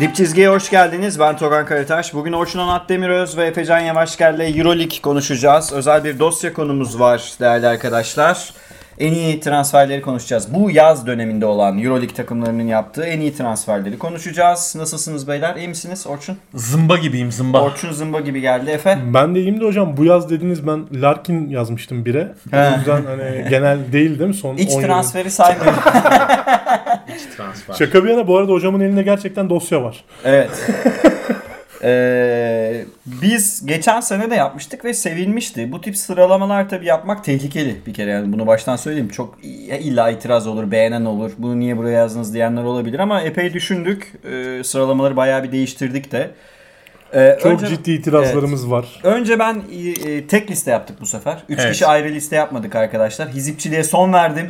Dip çizgiye hoş geldiniz. Ben Togan Karataş. Bugün Orçun Onat Demiröz ve Efecan Yavaşgel Euroleague konuşacağız. Özel bir dosya konumuz var değerli arkadaşlar. En iyi transferleri konuşacağız. Bu yaz döneminde olan Euroleague takımlarının yaptığı en iyi transferleri konuşacağız. Nasılsınız beyler? İyi misiniz Orçun? Zımba gibiyim zımba. Orçun zımba gibi geldi. Efe? Ben de iyiyim de hocam bu yaz dediniz ben Larkin yazmıştım bire. O yüzden hani genel değil değil mi son İç 10 yılın? transferi saymıyorum. transfer. Şaka bir yana bu arada hocamın elinde gerçekten dosya var. Evet. Ee, biz geçen sene de yapmıştık ve sevilmişti. Bu tip sıralamalar tabii yapmak tehlikeli bir kere yani bunu baştan söyleyeyim. Çok illa itiraz olur, beğenen olur. Bunu niye buraya yazdınız diyenler olabilir ama epey düşündük. Ee, sıralamaları bayağı bir değiştirdik de. Ee, Çok önce- ciddi itirazlarımız var. Önce ben e, tek liste yaptık bu sefer. Üç Evet. kişi ayrı liste yapmadık arkadaşlar. Hizipçiliğe son verdim.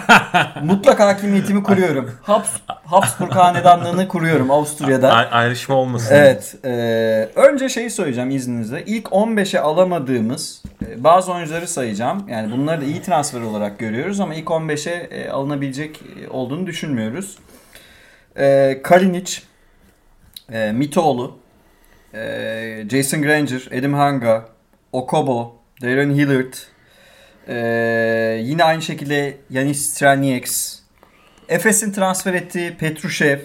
Mutlak hakimiyetimi kuruyorum. Habs Habsburg hanedanlığını kuruyorum Avusturya'da. Ay- ayrışma olmasın. Evet. e, önce şeyi söyleyeceğim izninizle. İlk 15'e alamadığımız e, bazı oyuncuları sayacağım. Yani bunları da iyi transfer olarak görüyoruz ama ilk 15'e e, alınabilecek e, olduğunu düşünmüyoruz. E, Kalinic, e, Mitoğlu, e, Jason Granger, Adam Hanga, Okobo, Darren Hillard, e, yine aynı şekilde Yanis Strelnieks, Efes'in transfer ettiği Petrushev,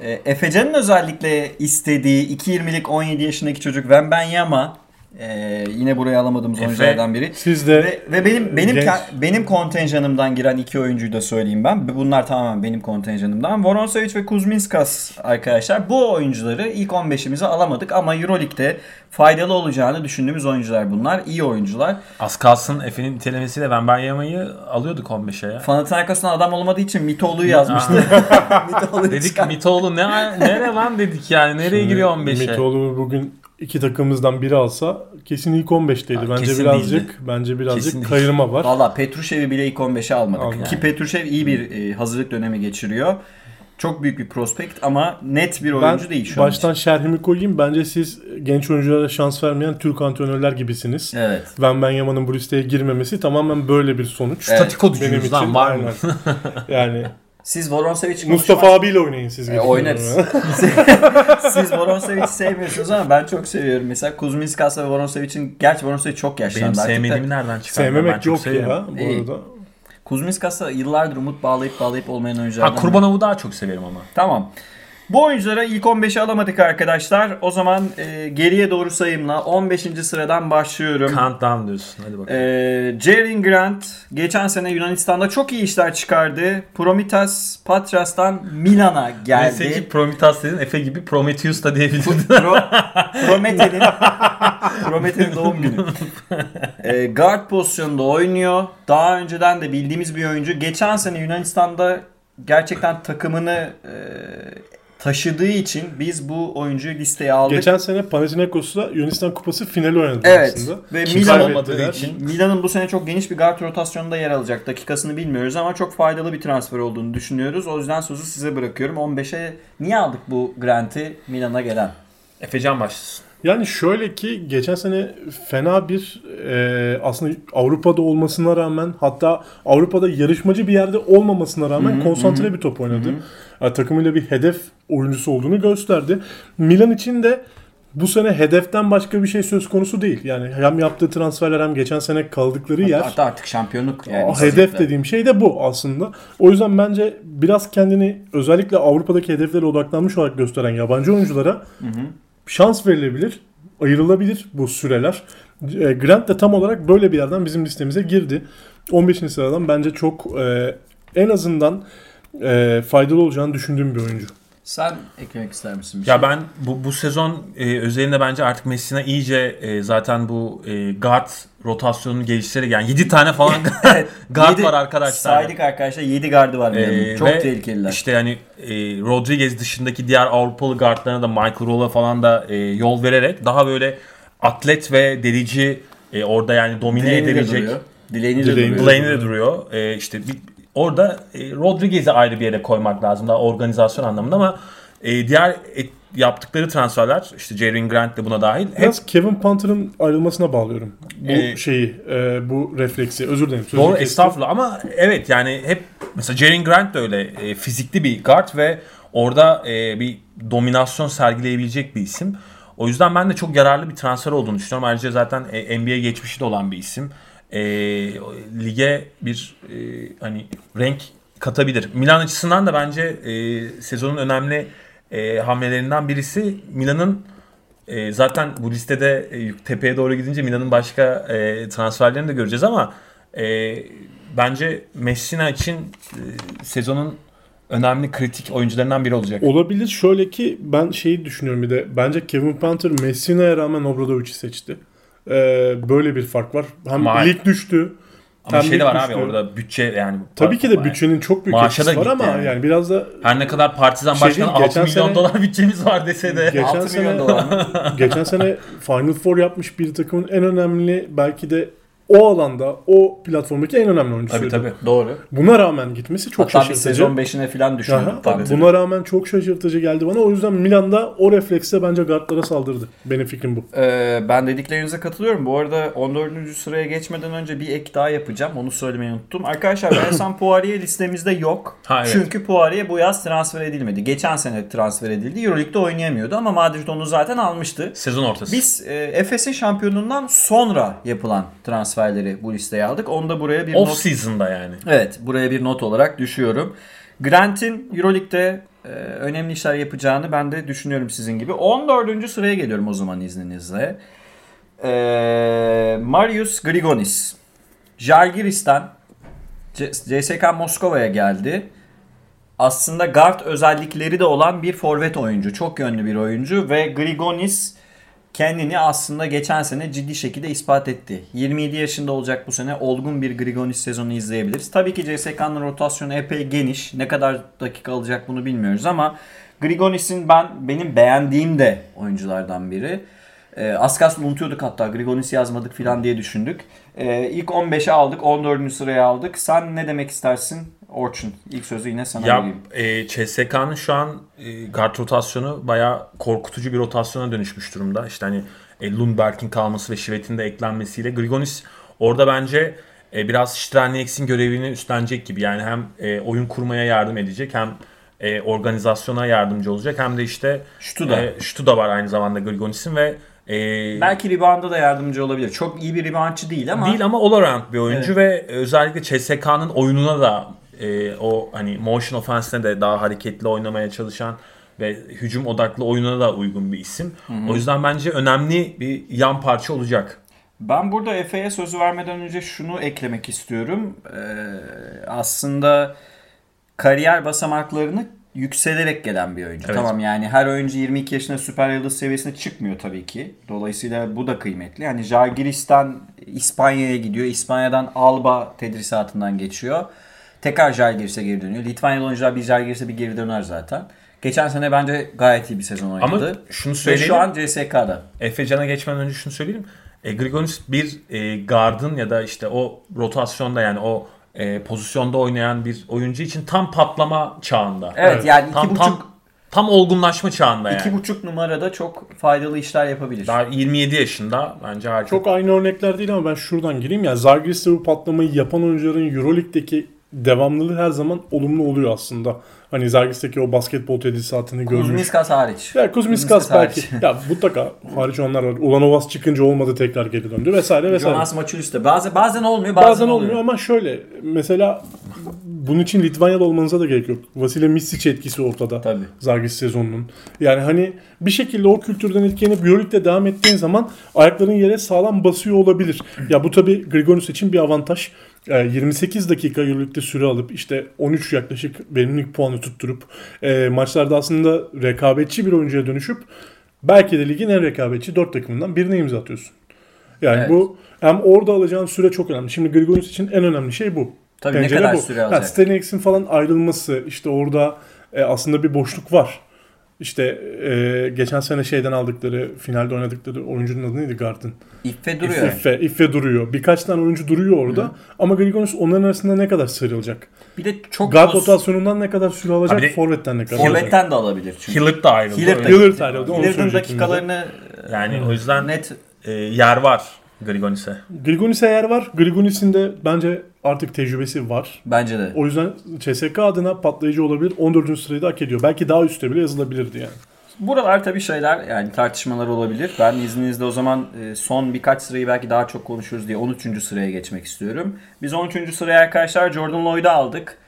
e, özellikle istediği 2.20'lik 17 yaşındaki çocuk Wembanyama e, yine buraya alamadığımız Efe- oyunculardan biri. Siz de Ve, ve benim benim genç- benim kontenjanımdan giren iki oyuncuyu da söyleyeyim ben. Bunlar tamamen benim kontenjanımdan. Voronsevic ve Kuzminskas arkadaşlar. Bu oyuncuları ilk 15'imize alamadık ama EuroLeague'de faydalı olacağını düşündüğümüz oyuncular bunlar. İyi oyuncular. Az kalsın Efe'nin nitelemesiyle ben ben yamayı alıyorduk 15'e ya. Panathinaikos'tan adam olmadığı için Mitoğlu'yu yazmıştı. Mitoğlu'yu Dedik Mitoğlu ne nere lan dedik yani nereye giriyor 15'e? Mitoğlu bugün iki takımımızdan biri alsa kesin ilk 15'teydi. Aa, Bence kesin birazcık değildi. bence birazcık Kesin değil. kayırma var. Valla Petrushev'i bile ilk 15'e almadık. Almadık. Ki Petrushev iyi bir e, hazırlık dönemi geçiriyor. Çok büyük bir prospekt ama net bir oyuncu Ben değil şu an. baştan şerhimi koyayım. Bence siz genç oyunculara şans vermeyen Türk antrenörler gibisiniz. Evet. Van Ben Yaman'ın bu listeye girmemesi tamamen böyle bir sonuç. Evet. Statiko düşüyoruz lan var mı? yani Siz Voronsevic'i Mustafa abiyle oynayın siz. E, oynarız. Siz Voronsevic'i sevmiyorsunuz ama ben çok seviyorum. Mesela Kuzminskas ve Voronsevic'in gerçi Voronsevic çok yaşlandı Benim artık da. sevmediğimi nereden çıkardın? ben Sevmemek çok yok seviyorum. ya bu İyi. arada. Kuzminskas'a yıllardır umut bağlayıp bağlayıp olmayan oyunculardan. Ha Kurbanov'u daha çok severim ama. Tamam. Bu oyunculara ilk 15'e alamadık arkadaşlar. O zaman e, geriye doğru sayımla 15. sıradan başlıyorum. Countdown diyorsun hadi bakalım. Ee, Jalen Grant geçen sene Yunanistan'da çok iyi işler çıkardı. Promitas Patras'tan Milan'a Neyse geldi. ki Prometheus dedin Efe gibi Prometheus da diyebilirdin. Pro, Promethe'nin Promethe'nin doğum günü. Ee, guard pozisyonunda oynuyor. Daha önceden de bildiğimiz bir oyuncu. Geçen sene Yunanistan'da gerçekten takımını e, taşıdığı için biz bu oyuncuyu listeye aldık. Geçen sene Panathinaikos'la Yunanistan Kupası finali oynadı Evet. aslında. Ve Kim Milan olmadığı için. Milan'ın bu sene çok geniş bir guard rotasyonunda yer alacak. Dakikasını bilmiyoruz ama çok faydalı bir transfer olduğunu düşünüyoruz. O yüzden sözü size bırakıyorum. 15'e niye aldık bu Grant'i Milan'a gelen? Efecan başlasın. Yani şöyle ki geçen sene fena bir e, aslında Avrupa'da olmasına rağmen hatta Avrupa'da yarışmacı bir yerde olmamasına rağmen Hı hı, konsantre bir top oynadı. Yani takımıyla bir hedef oyuncusu olduğunu gösterdi. Milan için de bu sene hedeften başka bir şey söz konusu değil. Yani hem yaptığı transferler hem geçen sene kaldıkları yer. Hatta artık şampiyonluk yani. Hedef dediğim şey de bu aslında. O yüzden bence biraz kendini özellikle Avrupa'daki hedeflere odaklanmış olarak gösteren yabancı oyunculara şans verilebilir, ayrılabilir bu süreler. E, Grant de tam olarak böyle bir yerden bizim listemize girdi. 15. sıradan bence çok e, en azından e, faydalı olacağını düşündüğüm bir oyuncu. Sen eklemek ister misin bir Ya şey? ben bu, bu sezon e, özelinde bence artık Messina iyice e, zaten bu e, guard rotasyonunu geliştirerek yani 7 tane falan guard yedi- var arkadaşlar. Saydık arkadaşlar 7 gardı var. Ee, çok tehlikeliler. İşte yani e, Rodriguez dışındaki diğer Avrupalı guardlarına da Michael Rolla falan da e, yol vererek daha böyle atlet ve delici e, orada yani domine Dileğini de edebilecek duruyor. Dileğini de Dileğini duruyor. Blaine de duruyor. E, işte bir, orada e, Rodriguez'i ayrı bir yere koymak lazım daha organizasyon anlamında ama e, diğer et- yaptıkları transferler işte Jaren Grant de buna dahil hep Biraz Kevin Panther'ın ayrılmasına bağlıyorum. Bu Ee, şeyi, e, bu refleksi. Özür dilerim. Doğru kestim. estağfurullah ama evet yani hep mesela Jaren Grant de öyle e, fizikli bir guard ve orada e, bir dominasyon sergileyebilecek bir isim. O yüzden ben de çok yararlı bir transfer olduğunu düşünüyorum. Ayrıca zaten e, NBA geçmişi de olan bir isim. E, lige bir e, hani renk katabilir. Milan açısından da bence e, sezonun önemli e, hamlelerinden birisi Milan'ın e, zaten bu listede e, tepeye doğru gidince Milan'ın başka e, transferlerini de göreceğiz ama e, bence Messina için e, sezonun önemli kritik oyuncularından biri olacak. Olabilir. Şöyle ki ben şeyi düşünüyorum bir de. Bence Kevin Panther Messina'ya rağmen Obradovic'i seçti. Ee, böyle bir fark var. Hem Ma- lig düştü. ama şey de var abi düştü. orada bütçe yani. Tabii ki de bütçenin çok büyük etkisi var gitti ama yani. yani. biraz da Her ne kadar Partizan Şey Başkanı değil, 6 geçen milyon sene- dolar bütçemiz var dese de. geçen 6 sene milyon dolar mı? geçen sene Final Four yapmış bir takımın en önemli belki de o alanda, o platformdaki en önemli oyuncusuydu. Tabii tabii. Doğru. Buna rağmen gitmesi çok Hatta şaşırtıcı. sezon 5'ine falan düşürdü. Aha, Tabii. Buna rağmen çok şaşırtıcı geldi bana. O yüzden Milan'da o refleksle bence guardlara saldırdı. Benim fikrim bu. Ee, ben dediklerinize katılıyorum. Bu arada 14. sıraya geçmeden önce bir ek daha yapacağım. Onu söylemeyi unuttum. Arkadaşlar Vincent Poirier listemizde yok. Ha, evet. Çünkü Poirier bu yaz transfer edilmedi. Geçen sene transfer edildi. Euroleague'de oynayamıyordu ama Madrid onu zaten almıştı. Sezon ortası. Biz e, Efes'in şampiyonundan sonra yapılan transferleri bu listeye aldık. Onu da buraya bir not Off season'da yani. Evet, buraya bir not olarak düşüyorum. Grant'in Euroleague'de e, önemli işler yapacağını ben de düşünüyorum sizin gibi. 14. sıraya geliyorum o zaman izninizle. E, Marius Grigonis. Jalgiris'ten C- CSK Moskova'ya geldi. Aslında guard özellikleri de olan bir forvet oyuncu. Çok yönlü bir oyuncu ve Grigonis kendini aslında geçen sene ciddi şekilde ispat etti. 27 yaşında olacak bu sene olgun bir Grigonis sezonu izleyebiliriz. Tabii ki CSK'nın rotasyonu epey geniş. Ne kadar dakika alacak bunu bilmiyoruz ama Grigonis'in ben benim beğendiğim de oyunculardan biri. Ee, az kalsın unutuyorduk hatta Grigonis yazmadık falan diye düşündük. Ee, ilk 15'e aldık, 14. sıraya aldık. Sen ne demek istersin Orçun ilk sözü yine sana ya, vereyim. E, şu an e, guard rotasyonu baya korkutucu bir rotasyona dönüşmüş durumda. İşte hani e, Lundberg'in kalması ve Şivet'in de eklenmesiyle Grigonis orada bence e, biraz Strelniks'in görevini üstlenecek gibi. Yani hem e, oyun kurmaya yardım edecek hem e, organizasyona yardımcı olacak hem de işte şutu da, e, şutu da var aynı zamanda Grigonis'in ve ee, Belki rebound'a da yardımcı olabilir. Çok iyi bir reboundçı değil ama. Değil ama all around bir oyuncu evet. ve e, özellikle CSK'nın oyununa da e, o hani motion offense'ine de daha hareketli oynamaya çalışan ve hücum odaklı oyununa da uygun bir isim. O yüzden bence önemli bir yan parça olacak. Ben burada Efe'ye sözü vermeden önce şunu eklemek istiyorum. Ee, aslında kariyer basamaklarını yükselerek gelen bir oyuncu. Evet. Tamam yani her oyuncu 22 yaşında süper yıldız seviyesine çıkmıyor tabii ki. Dolayısıyla bu da kıymetli. Yani Žalgiris'ten İspanya'ya gidiyor. İspanya'dan Alba tedrisatından geçiyor. Tekrar Žalgiris'e geri dönüyor. Litvanyalı oyuncular bir Žalgiris'e bir geri döner zaten. Geçen sene bence gayet iyi bir sezon oynadı. Ama şunu Ve söyleyeyim. şu an CSK'da. Efe Can'a geçmeden önce şunu söyleyeyim. E, Grigonis bir e, guard'ın ya da işte o rotasyonda yani o e, pozisyonda oynayan bir oyuncu için tam patlama çağında. Evet, Evet. yani iki Tam, buçuk tam, tam olgunlaşma çağında yani. İki buçuk numarada çok faydalı işler yapabilir. Daha 27 yaşında bence harika. Çok aynı örnekler değil ama ben şuradan gireyim. Ya Zalgiris'te bu patlamayı yapan oyuncuların Euroleague'deki devamlılığı her zaman olumlu oluyor aslında. Hani Zalgiris'teki o basketbol tedrisatını görmüş. Kuzmiskas hariç. Ya Kuzmiskas belki. hariç. ya mutlaka hariç onlar var. Ulanovas çıkınca olmadı tekrar geri döndü vesaire vesaire. Jonas Maçulis de. Bazen, bazen olmuyor bazen, Bazen olmuyor ama şöyle mesela bunun için Litvanyalı olmanıza da gerek yok. Vasile Misic etkisi ortada. Tabii. Zargis sezonunun. Yani hani bir şekilde o kültürden etkilenip Euroleague'de devam ettiğin zaman ayakların yere sağlam basıyor olabilir. ya bu tabii Grigonis için bir avantaj. Ee, 28 dakika Euroleague'de süre alıp işte 13 yaklaşık verimlilik puanı tutturup e, maçlarda aslında rekabetçi bir oyuncuya dönüşüp belki de ligin en rekabetçi 4 takımından birine imza atıyorsun. Yani Evet. bu hem orada alacağın süre çok önemli. Şimdi Grigonis için en önemli şey bu. Tabii ne Pencere kadar bu. süre alacak. Stenix'in falan ayrılması işte orada e, aslında bir boşluk var. İşte e, geçen sene şeyden aldıkları, finalde oynadıkları oyuncunun adı neydi Gard'ın? İffe duruyor. İffe, İffe duruyor. Birkaç tane oyuncu duruyor orada. Ama Grigonis onların arasında ne kadar sıyrılacak? Bir de çok Guard poz- rotasyonundan ne kadar süre alacak? De Forvet'ten ne kadar alacak? Forvet'ten de alabilir çünkü. Hillard da ayrıldı. Hillard da Öyle- Hillard ayrıldı. Hillard'ın dakikalarını Yani o yüzden net e, yer var Grigonis'e. Grigonis'e yer var. Grigonis'in de bence artık tecrübesi var. Bence de. O yüzden CSK adına patlayıcı olabilir. 14. sırayı da hak ediyor. Belki daha üstte bile yazılabilirdi yani. Buralar tabii şeyler yani tartışmalar olabilir. Ben izninizle o zaman e, son birkaç sırayı belki daha çok konuşuruz diye 13. sıraya geçmek istiyorum. Biz 13. sıraya arkadaşlar Jordan Lloyd'u aldık.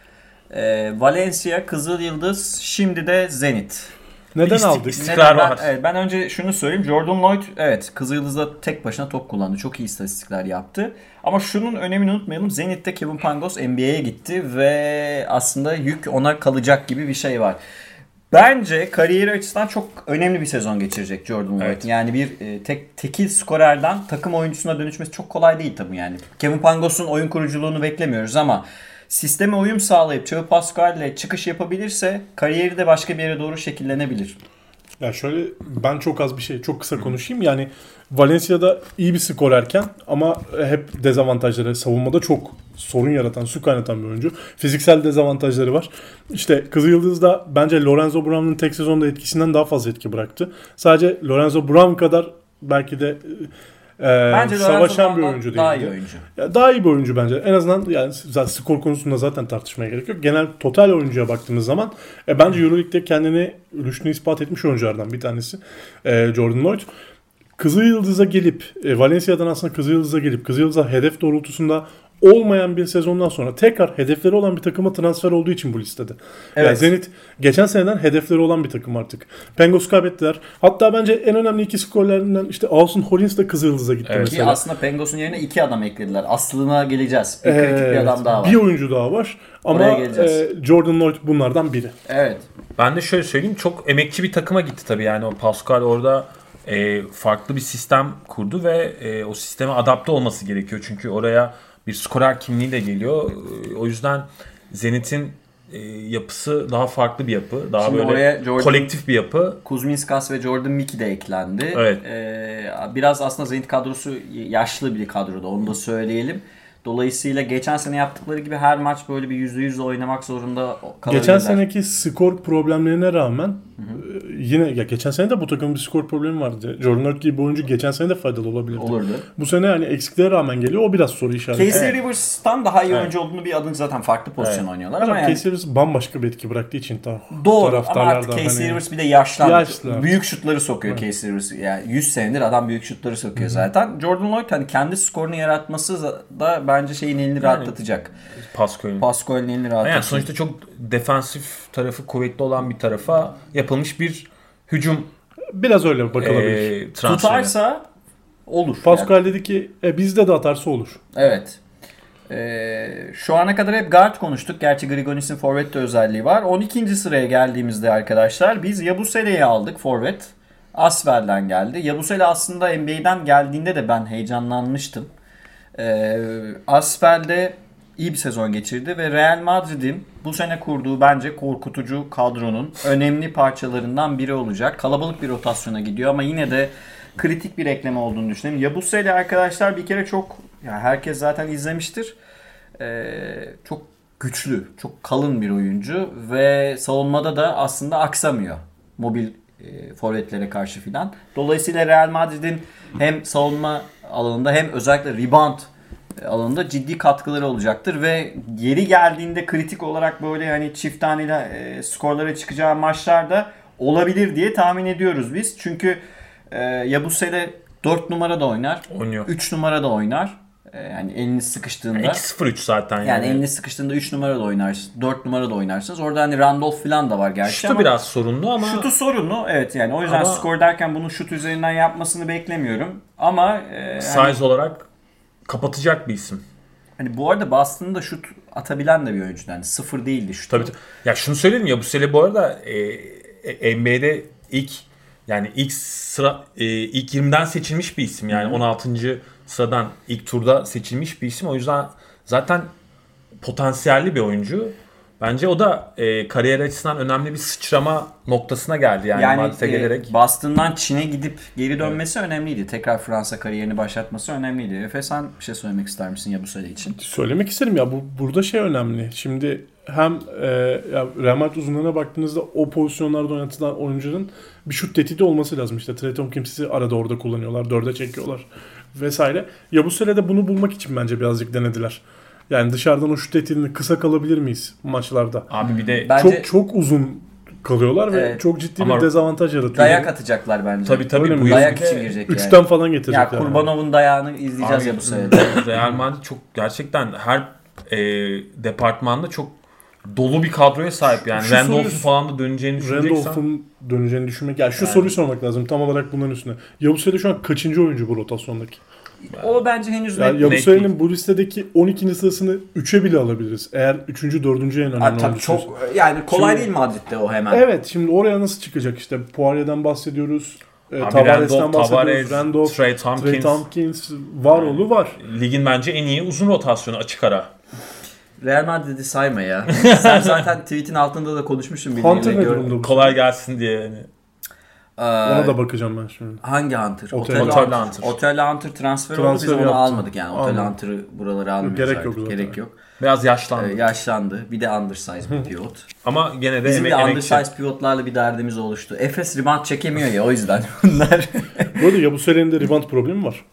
E, Valencia, Kızıl Yıldız, şimdi de Zenit. Neden İstik- aldık? istik- Neden? var. Ben, evet, ben önce şunu söyleyeyim. Jordan Lloyd evet Kızılyıldız'da tek başına top kullandı. Çok iyi istatistikler yaptı. Ama şunun önemini unutmayalım. Zenit'te Kevin Pangos NBA'ye gitti ve aslında yük ona kalacak gibi bir şey var. Bence kariyeri açısından çok önemli bir sezon geçirecek Jordan Lloyd. Evet. Yani bir e, tek tekil skorerden takım oyuncusuna dönüşmesi çok kolay değil tabii yani. Kevin Pangos'un oyun kuruculuğunu beklemiyoruz ama sisteme uyum sağlayıp Joe Pascal ile çıkış yapabilirse kariyeri de başka bir yere doğru şekillenebilir. Ya şöyle ben çok az bir şey çok kısa konuşayım. Yani Valencia'da iyi bir skorerken ama hep dezavantajları savunmada çok sorun yaratan, su kaynatan bir oyuncu. Fiziksel dezavantajları var. İşte Kızılyıldız'da bence Lorenzo Brown'un tek sezonda etkisinden daha fazla etki bıraktı. Sadece Lorenzo Brown kadar belki de e, Bence savaşan bir oyuncu değildi. Daha iyi oyuncu. Ya daha iyi bir oyuncu bence. En azından yani zaten skor konusunda zaten tartışmaya gerek yok. Genel total oyuncuya baktığımız zaman e, bence EuroLeague'de kendini rüştünü ispat etmiş oyunculardan bir tanesi e, Jordan Lloyd. Kızılyıldız'a gelip e, Valencia'dan aslında Kızılyıldız'a gelip Kızılyıldız'a hedef doğrultusunda olmayan bir sezondan sonra tekrar hedefleri olan bir takıma transfer olduğu için bu listede. Yani Evet. Zenit geçen seneden hedefleri olan bir takım artık. Pengos kaybettiler. Hatta bence en önemli iki skorlarından işte Austin Hollins de Kızılyıldız'a gitti Evet. Ki mesela. aslında Pengos'un yerine iki adam eklediler. Aslına geleceğiz. Bir kritik bir Evet, adam daha var. Bir oyuncu daha var. Ama e, Jordan Lloyd bunlardan biri. Evet. Ben de şöyle söyleyeyim çok emekçi bir takıma gitti tabii yani o Pascal orada e, farklı bir sistem kurdu ve e, o sisteme adapte olması gerekiyor. Çünkü oraya bir skorer kimliği de geliyor. E, o yüzden Zenit'in e, yapısı daha farklı bir yapı. Daha Şimdi böyle Jordan- kolektif bir yapı. Kuzminskas ve Jordan Mickey de eklendi. Evet. Ee, biraz aslında Zenit kadrosu yaşlı bir kadroda onu da söyleyelim. Dolayısıyla geçen sene yaptıkları gibi her maç böyle bir yüzde yüz oynamak zorunda kalabilirler. Geçen seneki skor problemlerine rağmen e, yine ya geçen sene de bu takımın bir skor problemi vardı. Jordan Lloyd gibi bir oyuncu geçen sene de faydalı olabilirdi. olurdu. Bu sene hani eksikliğe rağmen geliyor. O biraz soru işareti. Casey Evet. Rivers'tan daha iyi Evet. oyuncu olduğunu bir adın zaten farklı pozisyon Evet. oynuyorlar Hocam ama yani Casey Rivers bambaşka bir etki bıraktığı için ta, Doğru ama artık Casey hani- Rivers bir de yaşlandı. Yaşlı. Büyük şutları sokuyor Casey Rivers. Yani 100 senedir adam büyük şutları sokuyor zaten. Jordan Lloyd hani kendi skorunu yaratması da bence şeyin elini rahatlatacak. Pascal'in. Pascal'in elini rahatlatacak. Yani sonuçta çok defansif tarafı kuvvetli olan bir tarafa yapılmış bir hücum biraz öyle bakılabilir. e, transferi. Tutarsa olur. Pascal dedi ki e, bizde de atarsa olur. Evet. Ee, şu ana kadar hep guard konuştuk. Gerçi Grigonis'in forvet de özelliği var. 12. sıraya geldiğimizde arkadaşlar biz Yabusele'yi aldık forvet. Asvel'den geldi. Yabusele aslında NBA'den geldiğinde de ben heyecanlanmıştım. Ee, Asvel'de iyi bir sezon geçirdi ve Real Madrid'in bu sene kurduğu bence korkutucu kadronun önemli parçalarından biri olacak. Kalabalık bir rotasyona gidiyor ama yine de kritik bir ekleme olduğunu düşünüyorum. Yabusele arkadaşlar bir kere çok yani herkes zaten izlemiştir. Ee, çok güçlü, çok kalın bir oyuncu ve savunmada da aslında aksamıyor. Mobil e, forvetlere karşı filan. Dolayısıyla Real Madrid'in hem savunma alanında hem özellikle rebound alanında ciddi katkıları olacaktır ve yeri geldiğinde kritik olarak böyle hani çift taneli e, skorlara çıkacağı maçlarda olabilir diye tahmin ediyoruz biz. Çünkü e, Yabusele 4 numara da oynar, oynuyor. 3 numara da oynar. E, yani eliniz sıkıştığında. 2-0-3 zaten yani. Yani eliniz sıkıştığında 3 numara da oynarsınız, 4 numara da oynarsınız. Orada hani Randolph falan da var gerçi Şutu ama biraz sorunlu ama şutu sorunlu. Evet yani o yüzden Ama- skor derken bunu şut üzerinden yapmasını beklemiyorum. Ama e, size hani, olarak kapatacak bir isim. hani bu arada Boston'da da şut atabilen de bir oyuncu. Yani sıfır değildi şut. Tabii. Ya şunu söyleyeyim ya bu sene bu arada e, e, NBA'de ilk yani ilk sıra e, ilk 20'den seçilmiş bir isim yani 16. sıradan ilk turda seçilmiş bir isim. O yüzden zaten potansiyelli bir oyuncu. Bence o da e, kariyer açısından önemli bir sıçrama noktasına geldi yani, Yani Madrid'e e, gelerek. Boston'dan Çin'e gidip geri dönmesi önemliydi. Tekrar Fransa kariyerini başlatması önemliydi. Efe sen bir şey söylemek ister misin ya bu sene için? Söylemek isterim ya bu burada şey önemli. Şimdi hem e, ya Real Madrid uzunluğuna baktığınızda o pozisyonlarda oynatılan oyuncuların bir şut tehdidi olması lazım. İşte Trey Tompkins'i arada orada kullanıyorlar. Dörde çekiyorlar vesaire. Ya bu sene de bunu bulmak için bence birazcık denediler. Yani dışarıdan o şut etilini kısa kalabilir miyiz maçlarda? Abi bir de Bence Çok çok uzun kalıyorlar ve Evet. çok ciddi Ama bir dezavantaj yaratıyor. dayak atacaklar bence. tabii tabii Öyle bu Dayak için girecek yani. Üçten falan Ya getirecekler. Kurbanov'un dayağını izleyeceğiz Abi, ya bu sene. Real Madrid çok gerçekten her e, departmanda çok dolu bir kadroya sahip yani. Randolph'un falan da döneceğini düşüneceksen. Randolph'un döneceğini düşünmek. Yani şu Yani. soruyu sormak lazım tam olarak bunların üstüne. Yabusele şu an kaçıncı oyuncu bu rotasyondaki? O bence henüz Yani net. Yabusele'nin bu listedeki 12. sırasını 3'e bile alabiliriz. Eğer 3. 4. en önemli Ha, tabii çok yani kolay Şimdi- değil Madrid'de o hemen. Evet şimdi oraya nasıl çıkacak işte Poirier'den bahsediyoruz. E, Tavares'ten bahsediyoruz. Randolph, Trey Trey Tompkins. Tompkins, var. Ligin bence en iyi uzun rotasyonu açık ara. Real Madrid'i sayma ya. Sen zaten tweetin altında da konuşmuşsun Hunter birbiriyle. ne Gör- durumda bu? Kolay gelsin diye. Yani. Ee, Ona da bakacağım ben şimdi. Hangi Hunter? Otel- Otel, Otel Hunter. Otel Hunter transfer oldu biz Transfer onu yaptı. almadık yani. Otel Almadık. Hunter'ı buralara almıyoruz Gerek artık. yok zaten. Gerek yok. Biraz yaşlandı. Ee, yaşlandı. Bir de undersize bir pivot. Ama gene de Bizim emek, de emekçi. undersize pivotlarla bir derdimiz oluştu. Efes rebound çekemiyor ya o yüzden bunlar. Bu arada Yabusele'nin de rebound problemi var.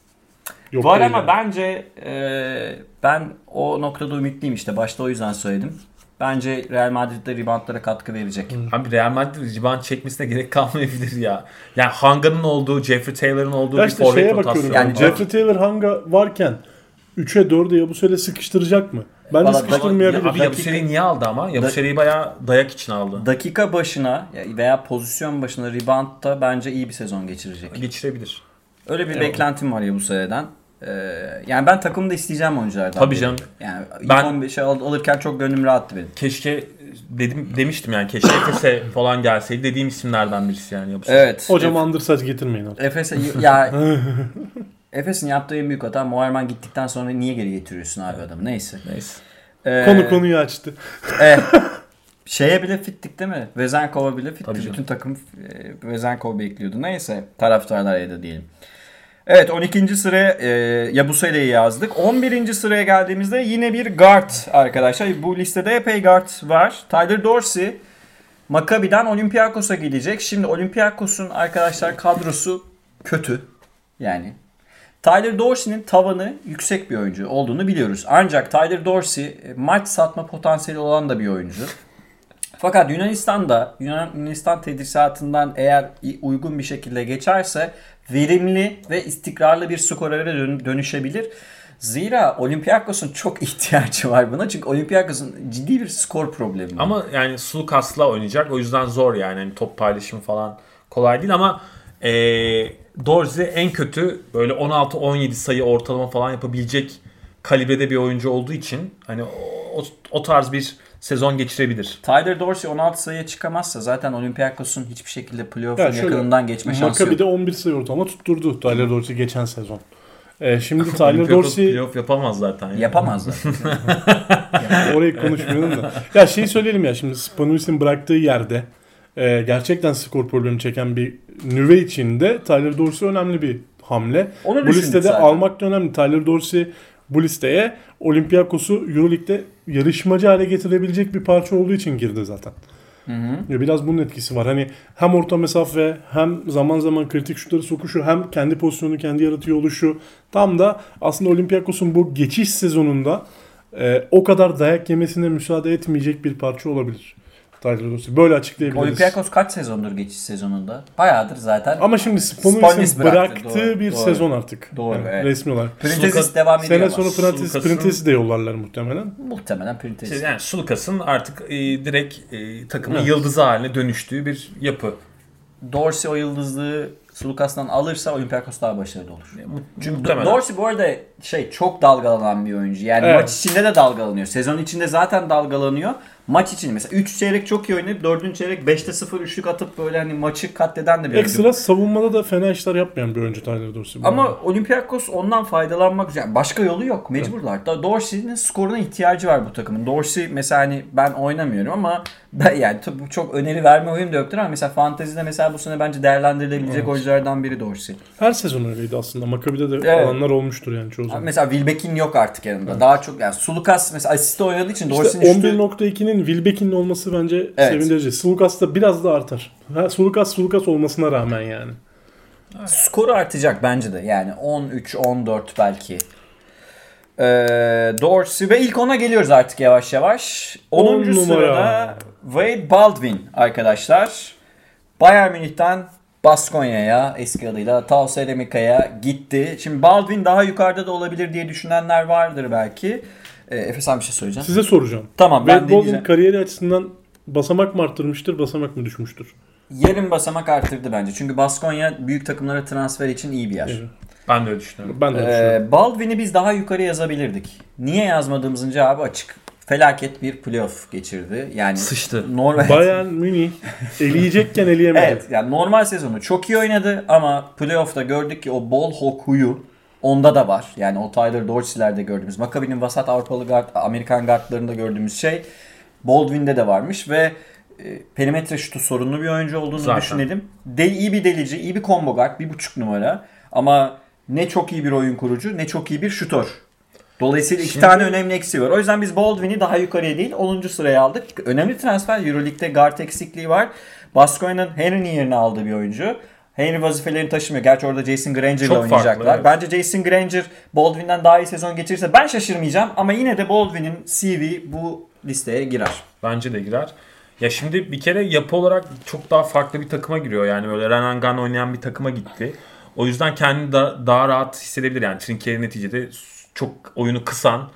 Yok Var ama yani. bence e, ben o noktada ümitliyim işte. Başta o yüzden söyledim. Bence Real Madrid'de reboundlara katkı verecek. Abi Real Madrid rebound çekmesine gerek kalmayabilir ya. Yani Hanga'nın olduğu, Jeffrey Taylor'ın olduğu Ya bir işte forvet şeye rotasyonu. Yani Yani Jeff- Jeffrey Taylor Hanga varken 3'e 4'e Yabusele sıkıştıracak mı? Bence Valla- sıkıştırmayabilir. Abi Yabusele'yi niye aldı ama? Yabusele'yi bayağı dayak için aldı. Dakika başına veya pozisyon başına reboundda bence iyi bir sezon geçirecek. Geçirebilir. Öyle bir Evet. beklentim var ya bu seneden. Ee, yani ben takımda isteyeceğim oyunculardan. Tabii biri. canım. Yani ilk Ben- 15'e al- alırken çok gönlüm rahattı benim. Keşke dedim demiştim yani keşke Efes'e falan gelseydi dediğim isimlerden birisi yani Yabusele. Evet. Hocam Undersize getirmeyin artık. Efes'e ya Efes'in yaptığı en büyük hata Muharman gittikten sonra niye geri getiriyorsun abi adamı? Neyse. Neyse. Ee, Konu konuyu açtı. Evet. Şeye bile fittik değil mi? Vezenkov'a bile fitti. Tabii canım. Bütün takım e, Vezenkov bekliyordu. Neyse. Taraftarlar ya da diyelim. Evet 12. sıraya e, Yabusele'yi yazdık. 11. sıraya geldiğimizde yine bir guard arkadaşlar. Bu listede epey guard var. Tyler Dorsey Maccabi'den Olympiakos'a gidecek. Şimdi Olympiakos'un arkadaşlar kadrosu kötü. Yani Tyler Dorsey'nin tavanı yüksek bir oyuncu olduğunu biliyoruz. Ancak Tyler Dorsey e, maç satma potansiyeli olan da bir oyuncu. Fakat Yunanistan'da Yunanistan tedrisatından eğer uygun bir şekilde geçerse verimli ve istikrarlı bir skorere dön- dönüşebilir. Zira Olympiakos'un çok ihtiyacı var buna. Çünkü Olympiakos'un ciddi bir skor problemi var. Ama yani Sulukas'la oynayacak. O yüzden zor yani. Hani top paylaşımı falan kolay değil ama e, Dorsey en kötü böyle 16-17 sayı ortalama falan yapabilecek kalibrede bir oyuncu olduğu için hani o, o tarz bir sezon geçirebilir. Tyler Dorsey 16 sayıya çıkamazsa zaten Olympiakos'un hiçbir şekilde playoff'un Ya şöyle, yakınından geçme şansı yok. Maccabi'de 11 sayı ortalama tutturdu Tyler Dorsey geçen sezon. Ee, şimdi Tyler Dorsey playoff yapamaz zaten. Yani. Yapamazlar. orayı konuşmuyorum da. Ya şeyi söyleyelim ya şimdi Spanulis'in bıraktığı yerde e, gerçekten skor problemi çeken bir nüve içinde Tyler Dorsey önemli bir hamle. Onu bu listede zaten. almak da önemli. Tyler Dorsey bu listeye Olympiakos'u Euroleague'de yarışmacı hale getirebilecek bir parça olduğu için girdi zaten. Ya biraz bunun etkisi var. Hani hem orta mesafe hem zaman zaman kritik şutları sokuşu hem kendi pozisyonunu kendi yaratıyor oluşu. Tam da aslında Olympiakos'un bu geçiş sezonunda e, o kadar dayak yemesine müsaade etmeyecek bir parça olabilir. Dorsey. Böyle açıklayabiliriz. Olympiakos kaç sezondur geçiş sezonunda? Bayağıdır zaten. Ama şimdi bıraktı, bıraktığı doğru, bir doğru. sezon artık. Doğru, Yani evet. Resmi olarak. Printezis devam ediyor Sene ama. sonra Prentice, Sulukas'ın- Printez'i de yollarlar muhtemelen. Muhtemelen Printezis. Şey, yani Sulukas'ın artık e, direkt e, takımın Evet. yıldızı haline dönüştüğü bir yapı. Dorsey o yıldızlığı Sulukas'tan alırsa Olympiakos daha başarılı olur. Çünkü Muhtemelen. Dorsey bu arada şey çok dalgalanan bir oyuncu. Yani Evet. maç içinde de dalgalanıyor. Sezon içinde zaten dalgalanıyor. Maç için mesela 3 çeyrek çok iyi oynayıp 4. çeyrek 5'te 0 üçlük atıp böyle hani maçı katleden de bir oyuncu. Ekstra savunmada da fena işler yapmayan bir oyuncu Tyler Dorsey. Ama arada. Olympiakos ondan faydalanmak yani başka yolu yok. Mecburlar. Da Dorsey'nin skoruna ihtiyacı var bu takımın. Dorsey mesela hani ben oynamıyorum ama ben yani tabii çok öneri verme oyun da yoktur ama mesela fantezide mesela bu sene bence değerlendirilebilecek Evet. oyunculardan biri Dorsey. Her sezon öyleydi aslında. Maccabi'de de Evet. alanlar olmuştur yani çoğu zaman. Mesela Wilbeck'in yok artık yanında. Daha çok yani Sulukas mesela asiste oynadığı için İşte Dorsey'nin şutu 11.2'nin Wilbeck'in olması bence Evet. sevindirici. Sulukas da biraz da artar. Ha, Sulukas Sulukas olmasına rağmen yani. skoru artacak bence de. Yani 13 14 belki. Ee, Dorsey ve ilk ona geliyoruz artık yavaş yavaş. 10. On numara. sırada Wade Baldwin arkadaşlar. Bayern Münih'ten Baskonya'ya eski adıyla Tauselemika'ya gitti. Şimdi Baldwin daha yukarıda da olabilir diye düşünenler vardır belki. Ee, Efe sen bir şey söyleyeceksin. Size soracağım. Tamam ben Wade Baldwin deneyeceğim. kariyeri açısından basamak mı arttırmıştır, basamak mı düşmüştür? Yarım basamak arttırdı bence. Çünkü Baskonya büyük takımlara transfer için iyi bir yer. Evet. Ben de öyle düşünüyorum. Ben de öyle düşünüyorum. Ee, Baldwin'i biz daha yukarı yazabilirdik. Niye yazmadığımızın cevabı açık. Felaket bir playoff geçirdi. Yani Sıçtı. normal. Bayern Münih eleyecekken eleyemedi. Evet yani normal sezonu çok iyi oynadı ama playoff'ta gördük ki o ball hawk huyu onda da var. Yani o Tyler Dorsey'lerde gördüğümüz, Maccabi'nin vasat Avrupalı guard, Amerikan guardlarında gördüğümüz şey Baldwin'de de varmış ve e, perimetre şutu sorunlu bir oyuncu olduğunu Zaten. düşünelim. De, iyi bir delici, iyi bir combo guard, bir buçuk numara ama ne çok iyi bir oyun kurucu ne çok iyi bir şutör. Dolayısıyla iki Şimdi- tane önemli eksiği var. O yüzden biz Baldwin'i daha yukarıya değil 10. sıraya aldık. Önemli transfer Euroleague'de guard eksikliği var. Baskonya'nın Henry'nin yerine aldığı bir oyuncu. Henry vazifelerini taşımıyor. Gerçi orada Jason Granger ile Çok farklı, oynayacaklar. evet. Bence Jason Granger Baldwin'den daha iyi sezon geçirirse ben şaşırmayacağım. Ama yine de Baldwin'in CV bu listeye girer. Bence de girer. Ya şimdi bir kere yapı olarak çok daha farklı bir takıma giriyor. Yani böyle Renan Gun oynayan bir takıma gitti. O yüzden kendini da, daha rahat hissedebilir. Yani Trinkieri neticede çok oyunu kısan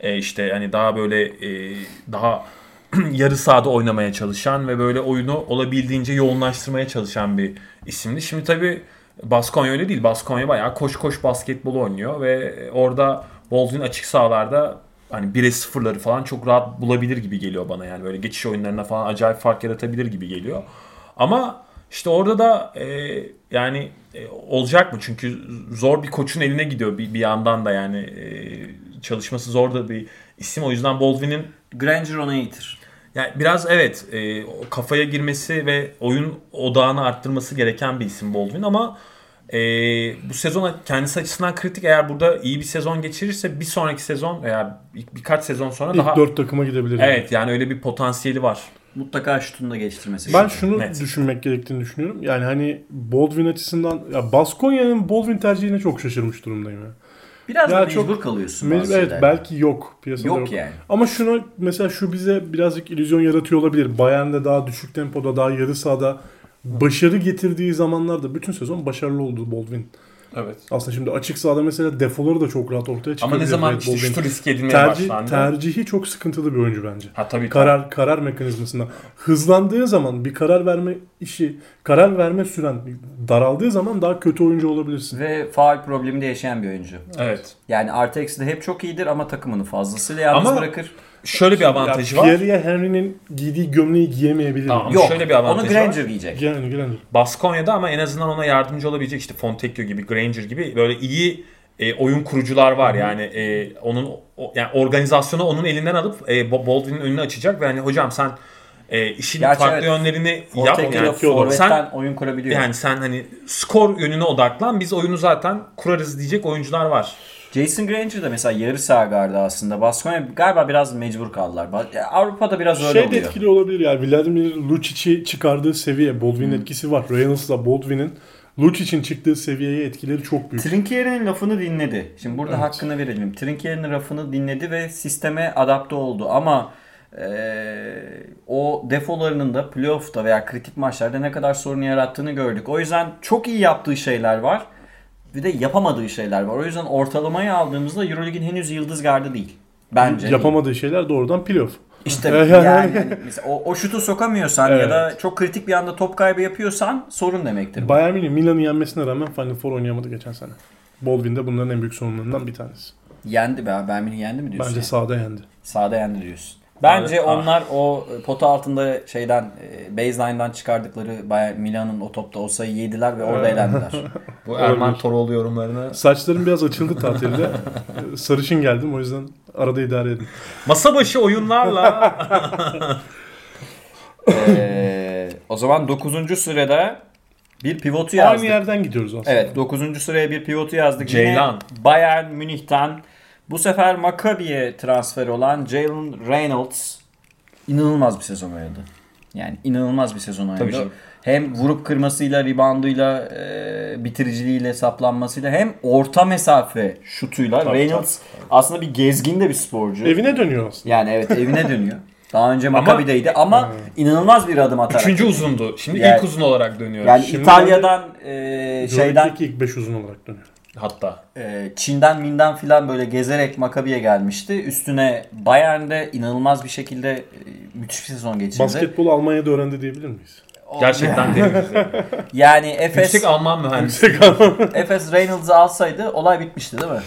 e, işte hani daha böyle e, daha yarı sahada oynamaya çalışan ve böyle oyunu olabildiğince yoğunlaştırmaya çalışan bir isimdi. Şimdi tabii Baskonya öyle değil. Baskonya bayağı koş koş basketbol oynuyor ve orada Baldwin açık sahalarda hani 1'e 0'ları falan çok rahat bulabilir gibi geliyor bana yani böyle geçiş oyunlarına falan acayip fark yaratabilir gibi geliyor. Ama işte orada da e, yani e, olacak mı? Çünkü zor bir koçun eline gidiyor bir, bir yandan da yani e, çalışması zor da bir isim. O yüzden Baldwin'in Granger ona iyidir. yani biraz evet e, kafaya girmesi ve oyun odağını arttırması gereken bir isim Baldwin ama e, bu sezon kendisi açısından kritik. Eğer burada iyi bir sezon geçirirse bir sonraki sezon veya bir- birkaç sezon sonra İlk daha dört takıma gidebilir. evet yani öyle bir potansiyeli var. Mutlaka şutunu da geliştirmesi. Ben şunu Net. düşünmek gerektiğini düşünüyorum. Yani hani Baldwin açısından ya Baskonya'nın Baldwin tercihine çok şaşırmış durumdayım ya. Biraz da Ya mecbur çok- kalıyorsun Me- bazı evet şeylerde. belki yok piyasada yok. Yok yani. Ama şuna mesela şu bize birazcık illüzyon yaratıyor olabilir. Bayern'de daha düşük tempoda, daha yarı sahada başarı getirdiği zamanlarda bütün sezon başarılı oldu Baldwin. Evet. Aslında şimdi açık sahada mesela defoları da çok rahat ortaya çıkabilir. Ama ne zaman Red işte şutu risk edilmeye Tercih, başlandı. tercihi çok sıkıntılı bir oyuncu bence. ha tabii Karar karar mekanizmasında hızlandığı zaman bir karar verme işi, karar verme süren daraldığı zaman daha kötü oyuncu olabilirsin. Ve faal probleminde yaşayan bir oyuncu. Evet. Yani artı eksi de hep çok iyidir ama takımını fazlasıyla yalnız Ama- bırakır. Şöyle bir avantajı var. Pierre Henry'nin giydiği gömleği giyemeyebilir. Tamam. Yok. şöyle bir avantajı onu var. Granger giyecek. Yani Granger. Baskonya'da ama en azından ona yardımcı olabilecek işte Fontecchio gibi, Granger gibi böyle iyi e, oyun kurucular var. Yani e, onun o- yani organizasyonu onun elinden alıp e, Baldwin'in önünü açacak ve hani hocam sen e, işin Gerçi farklı evet. yönlerini yap. Forteki'yle Yani, sen oyun kurabiliyor. yani sen hani skor yönüne odaklan. Biz oyunu zaten kurarız diyecek oyuncular var. Jason Granger de mesela yarı sağ gardı aslında. Baskonya galiba biraz mecbur kaldılar. Avrupa'da biraz öyle Şey oluyor. etkili olabilir ya. Vladimir Lucic'i çıkardığı seviye. Baldwin'in etkisi var. Reynolds'la Baldwin'in Lucic'in çıktığı seviyeye etkileri çok büyük. Trinkier'in lafını dinledi. Şimdi burada Evet. hakkını verelim. Trinkier'in lafını dinledi ve sisteme adapte oldu ama eee, o defolarının da playoff'ta veya kritik maçlarda ne kadar sorun yarattığını gördük. O yüzden çok iyi yaptığı şeyler var. Bir de yapamadığı şeyler var. O yüzden ortalamayı aldığımızda Euroleague'in henüz yıldız gardı değil. Bence. değil. Yapamadığı şeyler doğrudan playoff. İşte Yani- yani, mesela o, o şutu sokamıyorsan ya Evet. da çok kritik bir anda top kaybı yapıyorsan sorun demektir. Bayern Münih Milan'ı yenmesine rağmen Final Four oynayamadı geçen sene. Baldwin de bunların en büyük sorunlarından bir tanesi. Yendi be. Bayern Münih yendi mi diyorsun? Bence yani? sahada yendi. Sağda yendi diyorsun. Bence Evet, ah. onlar o pota altında şeyden e, baseline'dan çıkardıkları Bayern Milan'ın o topta o sayıyı yediler ve orada elendiler. Bu. Erman Toroğlu yorumlarını. Saçlarım biraz açıldı tatilde. Sarışın geldim o yüzden arada idare edin. Masa başı oyunlarla Ee, o zaman 9. sırada bir pivotu Aynı yazdık. yerden gidiyoruz aslında. Evet 9. sıraya bir pivotu yazdık. Ceylan. Yine Bayern Münih'ten bu sefer Maccabi'ye transfer olan Jalen Reynolds inanılmaz bir sezon oynadı. Yani inanılmaz bir sezon oynadı. Tabii canım. hem vurup kırmasıyla, rebounduyla, e, bitiriciliğiyle, saplanmasıyla hem orta mesafe şutuyla Tabii, Reynolds aslında bir gezgin de bir sporcu. Evine dönüyor aslında. Yani evet evine dönüyor. Daha önce Maccabi'deydi ama inanılmaz bir adım atarak. Üçüncü uzundu. Şimdi Yani- ilk uzun olarak dönüyor. Yani Şimdi İtalya'dan e, şeyden ilk 5 uzun olarak dönüyor. Hatta. e, Çin'den Min'den filan böyle gezerek Maccabi'ye gelmişti. Üstüne Bayern'de inanılmaz bir şekilde e, müthiş bir sezon geçirdi. Basketbolu Almanya'da öğrendi diyebilir miyiz? O- Gerçekten yani. Yani Efes Yüksek Alman mühendisi. Efes Reynolds'ı alsaydı olay bitmişti değil mi?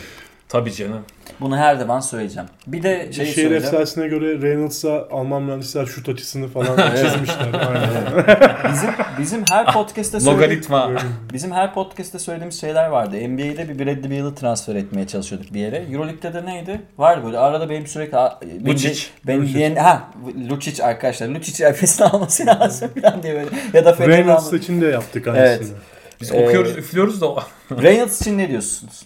Tabii canım. Bunu her zaman söyleyeceğim. Bir de şey Şehir söyleyeceğim. efsanesine göre Reynolds'a Alman mühendisler şut açısını falan çizmişler. Aynen. Bizim bizim her podcast'te söylediğimiz Logaritma. bizim her podcast'te söylediğimiz şeyler vardı. NBA'de bir Bradley Beal'ı transfer etmeye çalışıyorduk bir yere. EuroLeague'de de neydi? Var böyle arada benim sürekli Lucic. Ben Lucic. diyen ha Lucic arkadaşlar. Lucic Efes'in alması lazım falan diye böyle. Ya da Reynolds için de yaptık Evet. aynısını. Biz Ee, okuyoruz, üflüyoruz da Reynolds için ne diyorsunuz?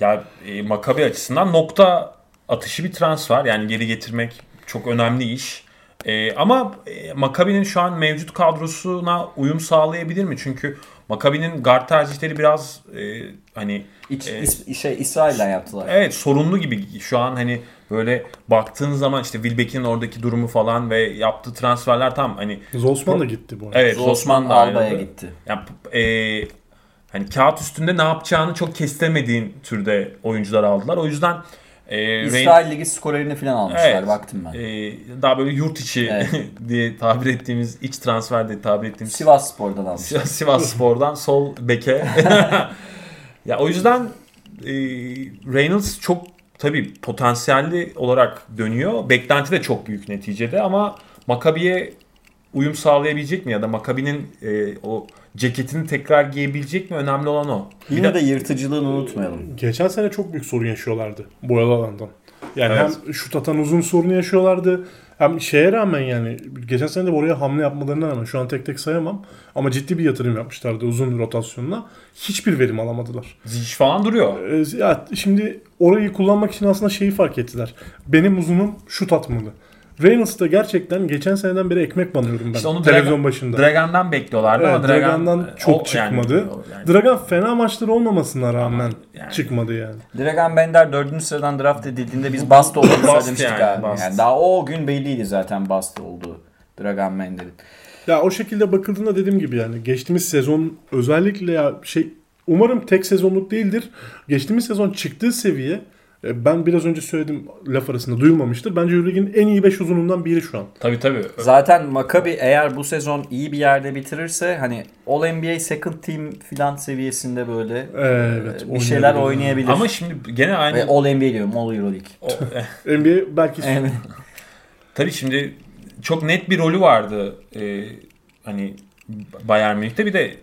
Ya e, Maccabi açısından nokta atışı bir transfer. Yani geri getirmek çok önemli iş. E, ama e, Maccabi'nin şu an mevcut kadrosuna uyum sağlayabilir mi? Çünkü Maccabi'nin guard tercihleri biraz e, hani İç, Ee, is- şey İsrail'den yaptılar. evet sorunlu gibi şu an hani böyle baktığın zaman işte Wilbeck'in oradaki durumu falan ve yaptığı transferler tam hani Zolsman da gitti bu arada. evet Osman da Alba'ya gitti. Yani, e, hani kağıt üstünde ne yapacağını çok kestiremediğin türde oyuncular aldılar. O yüzden e, İsrail Ligi skorlerini falan almışlar Evet. baktım ben. e, daha böyle yurt içi Evet. diye tabir ettiğimiz iç transfer diye tabir ettiğimiz Sivas Spor'dan almışlar. Sivas, Spor'dan sol beke. ya o yüzden e, Reynolds çok tabii potansiyelli olarak dönüyor. Beklenti de çok büyük neticede ama Maccabi'ye uyum sağlayabilecek mi ya da Maccabi'nin e, o ceketini tekrar giyebilecek mi önemli olan o. Bir Yine de- de yırtıcılığını unutmayalım. Geçen sene çok büyük sorun yaşıyorlardı boyalı alandan. Yani Evet. hem şut atan uzun sorunu yaşıyorlardı. Hem şeye rağmen yani geçen sene de oraya hamle yapmalarına rağmen şu an tek tek sayamam. Ama ciddi bir yatırım yapmışlardı uzun rotasyonuna. Hiçbir verim alamadılar. Zic falan duruyor. Ee, ya şimdi orayı kullanmak için aslında şeyi fark ettiler. Benim uzunum şut atmalı. Reynolds'ta gerçekten geçen seneden beri ekmek banıyorum ben İşte onu televizyon Dragan- başında. Dragan'dan bekliyorlardı Evet, ama Dragan Dragan'dan çok o- çıkmadı. Yani, o- yani- Dragan fena maçları olmamasına rağmen yani. çıkmadı yani. Dragan Bender 4. sıradan draft edildiğinde biz bast olduğunu söylemiştik yani, abi. bust. Yani daha o gün belliydi zaten bast olduğu. Dragan Bender'in. Ya o şekilde bakıldığında dediğim gibi yani geçtiğimiz sezon özellikle ya şey umarım tek sezonluk değildir. Geçtiğimiz sezon çıktığı seviye ben biraz önce söyledim laf arasında duyulmamıştır. Bence Euroleague'in en iyi 5 uzunundan biri şu an. Tabii tabii. Zaten Maccabi eğer bu sezon iyi bir yerde bitirirse hani All NBA second team filan seviyesinde böyle Evet, e, bir şeyler oynayabilir. Ama şimdi gene aynı Ve All NBA diyorum All Euroleague. o- NBA belki Evet. Tabii şimdi çok net bir rolü vardı e, hani Bayern Münih'te bir de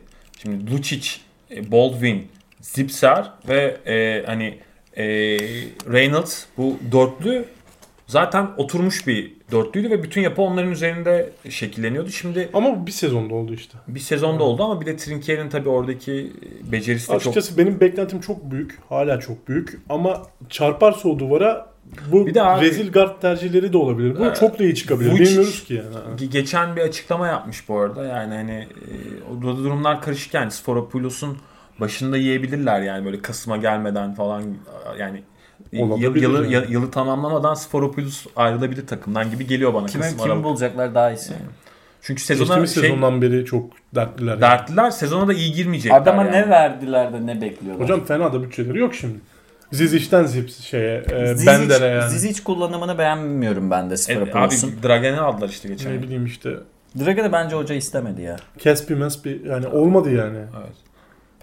şimdi Lucic, e, Baldwin, Zipser ve e, hani e, Reynolds bu dörtlü zaten oturmuş bir dörtlüydü ve bütün yapı onların üzerinde şekilleniyordu. Şimdi ama bu bir sezonda oldu işte. bir sezonda oldu ama bir de Trinkier'in tabii oradaki becerisi de çok Açıkçası benim beklentim çok büyük. Hala çok büyük. Ama çarparsa o duvara bu Bir de abi- rezil guard tercihleri de olabilir. Bu Evet. çok da iyi çıkabilir. Vucic- Bilmiyoruz ki yani. Ge- Geçen bir açıklama yapmış bu arada. Yani hani e, o da durumlar karışık yani Sforopoulos'un başında yiyebilirler yani böyle Kasım'a gelmeden falan yani yıl, Olabilir yılı, yani. yı- yılı tamamlamadan Sforopoulos ayrılabilir takımdan gibi geliyor bana Kime Kasım Aralık. bulacaklar daha iyisi. Çünkü sezona Geçtiğimiz şey sezondan beri çok dertliler. yani. dertliler sezona da iyi girmeyecekler Adama yani. ne verdiler de ne bekliyorlar. Hocam fena da bütçeleri yok şimdi. Zizic'ten Zips şeye, e, Zizic- Bender'e yani. Zizic kullanımını beğenmiyorum ben de E, abi. Dragan'ı aldılar işte geçen Ne bileyim işte. Dragan'ı bence hoca istemedi ya. Kespi mespi yani olmadı yani. Evet.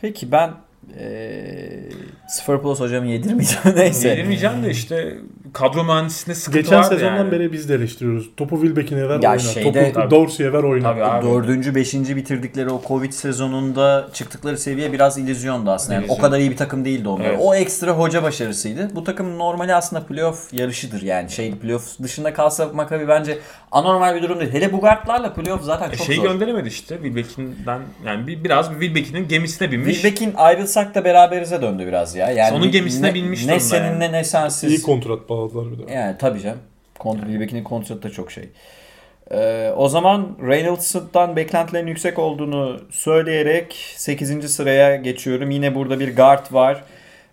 Peki ben eee Sforopoulous hocamı yedirmeyeceğim neyse. Yedirmeyeceğim de işte kadro mühendisliğinde sıkıntı Geçen vardı sezondan yani. beri biz de eleştiriyoruz. Topu Wilbeck'ine ver Ya oyna. şeyde- Topu. Dorsey'e ver oyna. Tabii abi. Dördüncü, beşinci bitirdikleri o Covid sezonunda çıktıkları seviye biraz illüzyondu aslında. Yani o kadar iyi bir takım değildi onlar. Evet. O ekstra hoca başarısıydı. Bu takım normali aslında playoff yarışıdır yani. Şey playoff dışında kalsa Maccabi bence anormal bir durum değil. Hele bu guardlarla playoff zaten E, çok şey zor. gönderemedi işte Wilbeck'inden yani bir, biraz bir Wilbeck'in gemisine binmiş. Wilbeck'in ayrılsak da beraberize döndü biraz ya. Yani Onun gemisine ne, binmiş Ne seninle yani. ne sensiz. İyi kontrat bağladılar bir de. Yani tabii canım. Kont Wilbeck'in kontratı da çok şey. Ee, o zaman Reynolds'tan beklentilerin yüksek olduğunu söyleyerek 8. sıraya geçiyorum. Yine burada bir guard var.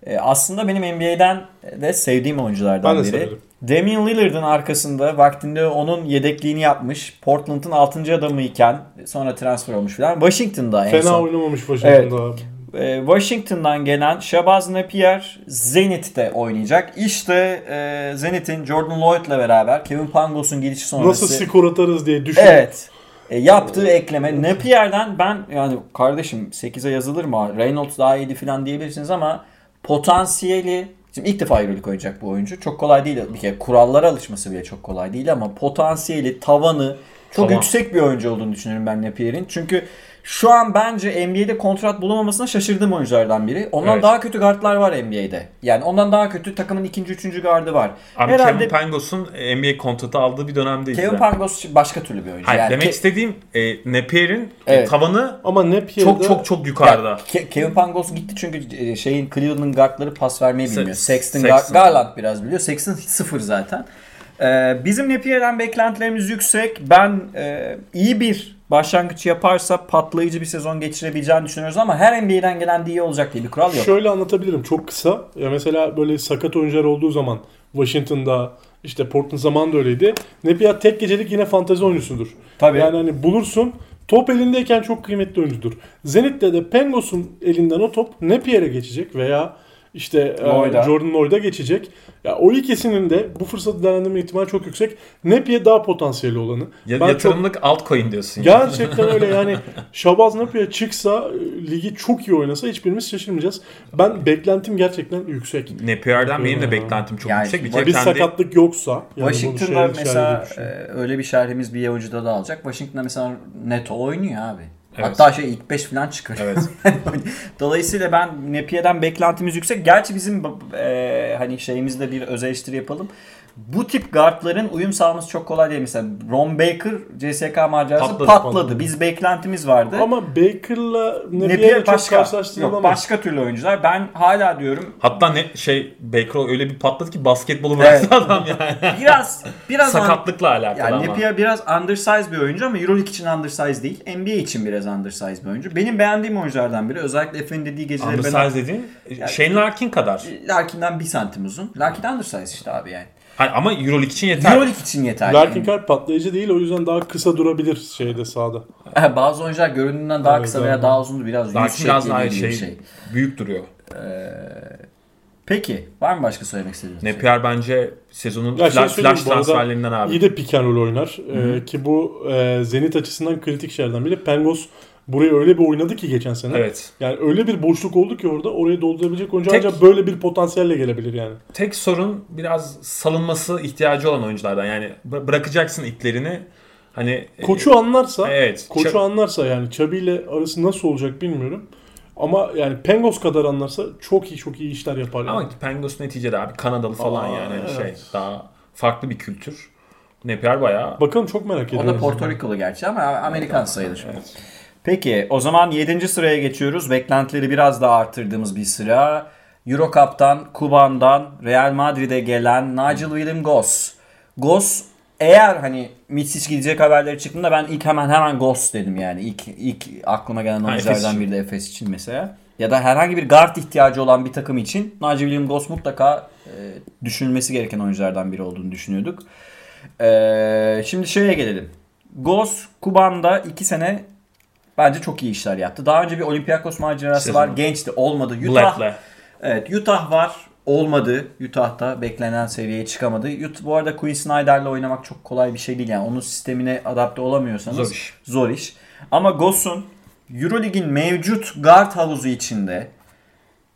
Ee, aslında benim NBA'den de sevdiğim oyunculardan Ben de biri. severim. Damian Lillard'ın arkasında vaktinde onun yedekliğini yapmış. Portland'ın 6. adamı iken sonra transfer olmuş falan. Washington'da en Fena son. oynamamış Washington'da. Ee, Washington'dan gelen Shabazz Napier Zenit'te oynayacak. İşte e, Zenit'in Jordan Lloyd'la beraber Kevin Pangos'un gelişi sonrası. Nasıl skor atarız diye düşün. Evet. E, yaptığı ekleme. Napier'den ben yani kardeşim 8'e yazılır mı? Reynolds daha iyiydi falan diyebilirsiniz ama potansiyeli Şimdi ilk defa Euroleague oynayacak bu oyuncu. Çok kolay değil. Bir kere kurallara alışması bile çok kolay değil ama potansiyeli, tavanı çok Tavan. yüksek bir oyuncu olduğunu düşünüyorum ben Napier'in. Çünkü şu an bence NBA'de kontrat bulamamasına şaşırdığım oyunculardan biri. Ondan Evet. daha kötü guardlar var NBA'de. Yani ondan daha kötü takımın ikinci, üçüncü gardı var. Abi Herhalde Kevin Pangos'un NBA kontratı aldığı bir dönemdeyiz. Kevin ya. Pangos başka türlü bir oyuncu. Hayır, yani demek Ke- istediğim e, Napier'in Evet. tavanı Ama Napier'de çok çok çok yukarıda. Ya, Ke- Kevin Pangos gitti çünkü e, şeyin Cleveland'ın guardları pas vermeyi Se- bilmiyor. Sexton, Sexton. Gar- Garland biraz biliyor. Sexton sıfır zaten. Ee, bizim Napier'den beklentilerimiz yüksek. Ben e, iyi bir başlangıç yaparsa patlayıcı bir sezon geçirebileceğini düşünüyoruz ama her NBA'den gelen iyi olacak diye bir kural yok. Şöyle anlatabilirim çok kısa. Ya mesela böyle sakat oyuncular olduğu zaman Washington'da işte Portland zamanında öyleydi. Napier tek gecelik yine fantezi oyuncusudur. Tabii. Yani hani bulursun top elindeyken çok kıymetli oyuncudur. Zenit'te de Pengos'un elinden o top Napier'e geçecek veya işte e, Lloyd'a. Jordan Lloyd'a geçecek. Ya o ikisinin de bu fırsatı değerlendirme ihtimali çok yüksek. Napier daha potansiyeli olanı. Ya, Ben çok yatırımlık altcoin diyorsun. Gerçekten öyle yani Şabaz Napier çıksa e, ligi çok iyi oynasa hiçbirimiz şaşırmayacağız. Ben beklentim gerçekten yüksek. Napier'den benim de beklentim çok Yani yüksek. Bir bir kendi sakatlık yoksa. yani Washington'da mesela e, öyle bir şerhimiz bir oyuncuda da alacak. Washington'da mesela Neto oynuyor abi. Evet. Hatta şey ilk 5 falan çıkar. Evet. Dolayısıyla ben Napier'den beklentimiz yüksek. Gerçi bizim e, hani şeyimizde bir öz eleştiri yapalım. Bu tip guardların uyum sağlaması çok kolay değil. Mesela Ron Baker CSK macerası Patladı, patladı. patladı. Biz beklentimiz vardı. Ama Baker'la Napier çok başka. karşılaştırılamaz. Yok, başka türlü oyuncular. Ben hala diyorum Hatta ne şey Baker öyle bir patladı ki basketbolu Evet. bıraktı adam yani. biraz biraz Sakatlıkla alakalı Yani ama. Napier biraz undersize bir oyuncu ama Euroleague için undersize değil. NBA için biraz undersize bir oyuncu. Benim beğendiğim oyunculardan biri. Özellikle Efe'nin dediği geceleri ben... Undersize dediğin Shane Larkin kadar. Larkin'den bir santim uzun. Larkin undersize işte abi yani. Hayır, ama Euroleague için yeter. Euroleague için yeterli. Larkin Carr patlayıcı değil o yüzden daha kısa durabilir şeyde sahada. Bazı oyuncular göründüğünden daha Evet, kısa evet. veya daha uzun biraz Larkin biraz daha şey, şey. büyük duruyor. Peki var mı başka söylemek istediğiniz? şey? Napier bence sezonun Ya şey flash, söyleyeyim, flash transferlerinden abi. İyi de pick and roll oynar. Ee, ki bu e, Zenit açısından kritik şeylerden biri. Pengos burayı öyle bir oynadı ki geçen sene. Evet. Yani öyle bir boşluk oldu ki orada orayı doldurabilecek oyuncu Tek- ancak böyle bir potansiyelle gelebilir yani. Tek sorun biraz salınması ihtiyacı olan oyunculardan. Yani bı- bırakacaksın iplerini. Hani e, Koçu anlarsa, evet. koçu Ç- anlarsa yani Çabi ile arası nasıl olacak bilmiyorum. Ama yani Pengos kadar anlarsa çok iyi çok iyi işler yapar yani. ama Pangos neticede abi Kanadalı falan Aa, yani hani evet. şey daha farklı bir kültür. Napier bayağı Bakalım çok merak O ediyorum. da Porto Rikolu gerçi ama Amerikan sayılır. Evet. Peki o zaman 7. sıraya geçiyoruz. Beklentileri biraz daha arttırdığımız bir sıra. Eurocup'tan, Kuban'dan, Real Madrid'e gelen Nigel William Goss. Goss eğer hani Mitsic gidecek haberleri çıktığında ben ilk hemen hemen Goss dedim yani. İlk, ilk aklıma gelen oyunculardan biri de Efes için mesela. Ya da herhangi bir guard ihtiyacı olan bir takım için Nigel William Goss mutlaka e, düşünülmesi gereken oyunculardan biri olduğunu düşünüyorduk. E, şimdi şeye gelelim. Goss Kuban'da 2 sene bence çok iyi işler yaptı. Daha önce bir Olympiakos macerası Sezon. var. Gençti. Olmadı. Utah, Black'le. evet, Utah var. Olmadı. Utah'ta beklenen seviyeye çıkamadı. Ut- bu arada Quinn Snyder'le oynamak çok kolay bir şey değil. Yani onun sistemine adapte olamıyorsanız Zor iş. zor iş. Ama Goss'un Eurolig'in mevcut guard havuzu içinde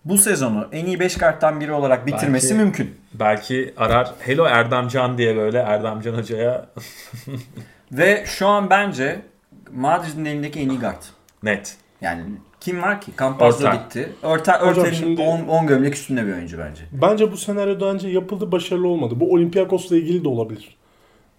bu sezonu en iyi 5 karttan biri olarak bitirmesi Belki- mümkün. Belki arar Hello Erdemcan diye böyle Erdemcan Hoca'ya Ve şu an bence Madrid'in elindeki en iyi guard. net. Yani kim var ki? Campazzo gitti. Örtel, Örtel'in şimdi- 10 10 gömlek üstünde bir oyuncu bence. Bence bu senaryoda önce yapıldı başarılı olmadı. Bu Olympiakos'la ilgili de olabilir.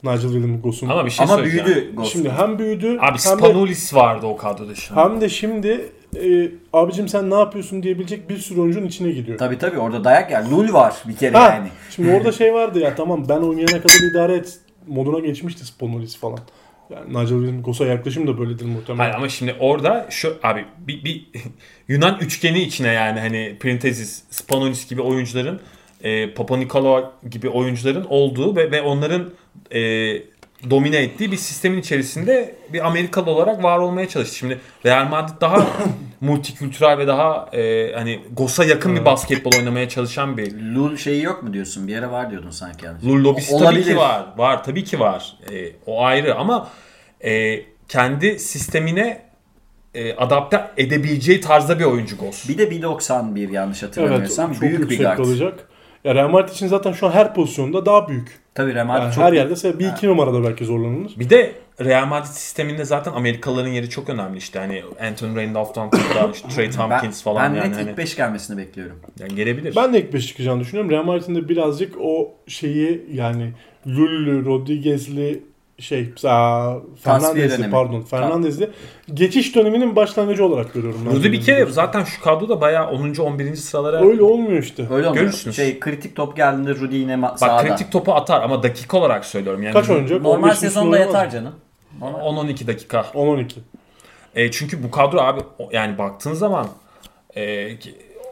Nigel William Goss'un. Ama bir şey Ama büyüdü Goss. Şimdi hem büyüdü Abi hem de, Spanulis vardı o kadroda şimdi. hem de şimdi e, abicim sen ne yapıyorsun diyebilecek bir sürü oyuncunun içine gidiyor. Tabii tabii orada dayak yer. Lul var bir kere Ha, yani. Şimdi orada şey vardı ya tamam ben oynayana kadar idare et moduna geçmişti Spanulis falan. Yani Nigel Williams Gos'a yaklaşım da böyledir muhtemelen. Hayır ama şimdi orada şu abi bir, bir Yunan üçgeni içine yani hani Printezis, Spanolis gibi oyuncuların e, Papa Nikolaou gibi oyuncuların olduğu ve, ve onların e, domine ettiği bir sistemin içerisinde bir Amerikalı olarak var olmaya çalıştı. Şimdi Real Madrid daha multikültürel ve daha e, hani Gos'a yakın bir basketbol oynamaya çalışan bir Lul şeyi yok mu diyorsun? Bir yere var diyordun sanki yanlış. Lul lobisi tabii ki var. Var tabii ki var. E, o ayrı ama e, kendi sistemine e, adapte edebileceği tarzda bir oyuncu Gos. Bir de 1.91 yanlış Evet, hatırlamıyorsam. çok büyük bir guard. kalacak. Ya Real Madrid için zaten şu an her pozisyonda daha büyük. Tabii Real Madrid Yani çok her yerde bir iki numarada belki zorlanılır. Bir de Real Madrid sisteminde zaten Amerikalıların yeri çok önemli işte. Hani Anthony Randolph'tan tuttuğu işte Trey ben, Tompkins falan ben yani. net Hani, ilk 5 gelmesini bekliyorum. yani gelebilir. Ben de ilk 5 çıkacağını düşünüyorum. Real Madrid'in de birazcık o şeyi yani Lullü, Rodriguez'li şey mesela Fernandez'li pardon Fernandez'li geçiş döneminin başlangıcı olarak görüyorum. ben. Burada bir kere zaten şu kadroda bayağı 10. 11. sıralara öyle olmuyor işte. Öyle olmuyor. Görürsünüz. Şey kritik top geldiğinde Rudy yine ma- bak sağda. kritik topu atar ama dakika olarak söylüyorum. Yani Kaç oynayacak? Normal 15 sezonda yatar canım. Normal. 10-12 dakika. 10-12. E, çünkü bu kadro abi yani baktığın zaman e,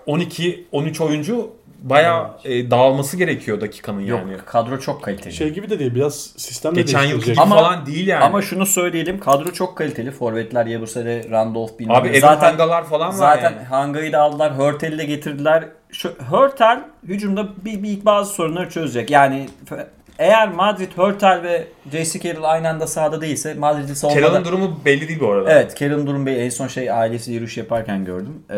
12-13 oyuncu bayağı e, dağılması gerekiyor dakikanın Yok yani. kadro çok kaliteli. Şey gibi de değil biraz sistem de Geçen gibi Ama- falan değil yani. Ama şunu söyleyelim kadro çok kaliteli. Forvetler Yabusele, Randolph bilmem abi. Evan zaten Hangalar falan var zaten yani. Hanga'yı da aldılar. Hörtel'i de getirdiler. Şu Hörtel hücumda bir, bir bazı sorunları çözecek. Yani eğer Madrid, Hörtel ve J.C. Carroll aynı anda sahada değilse Madrid'in savunmada... Keral'ın durumu belli değil bu arada. Evet, Carroll'ın durum Bey en son şey ailesi yürüyüş yaparken gördüm. Ee,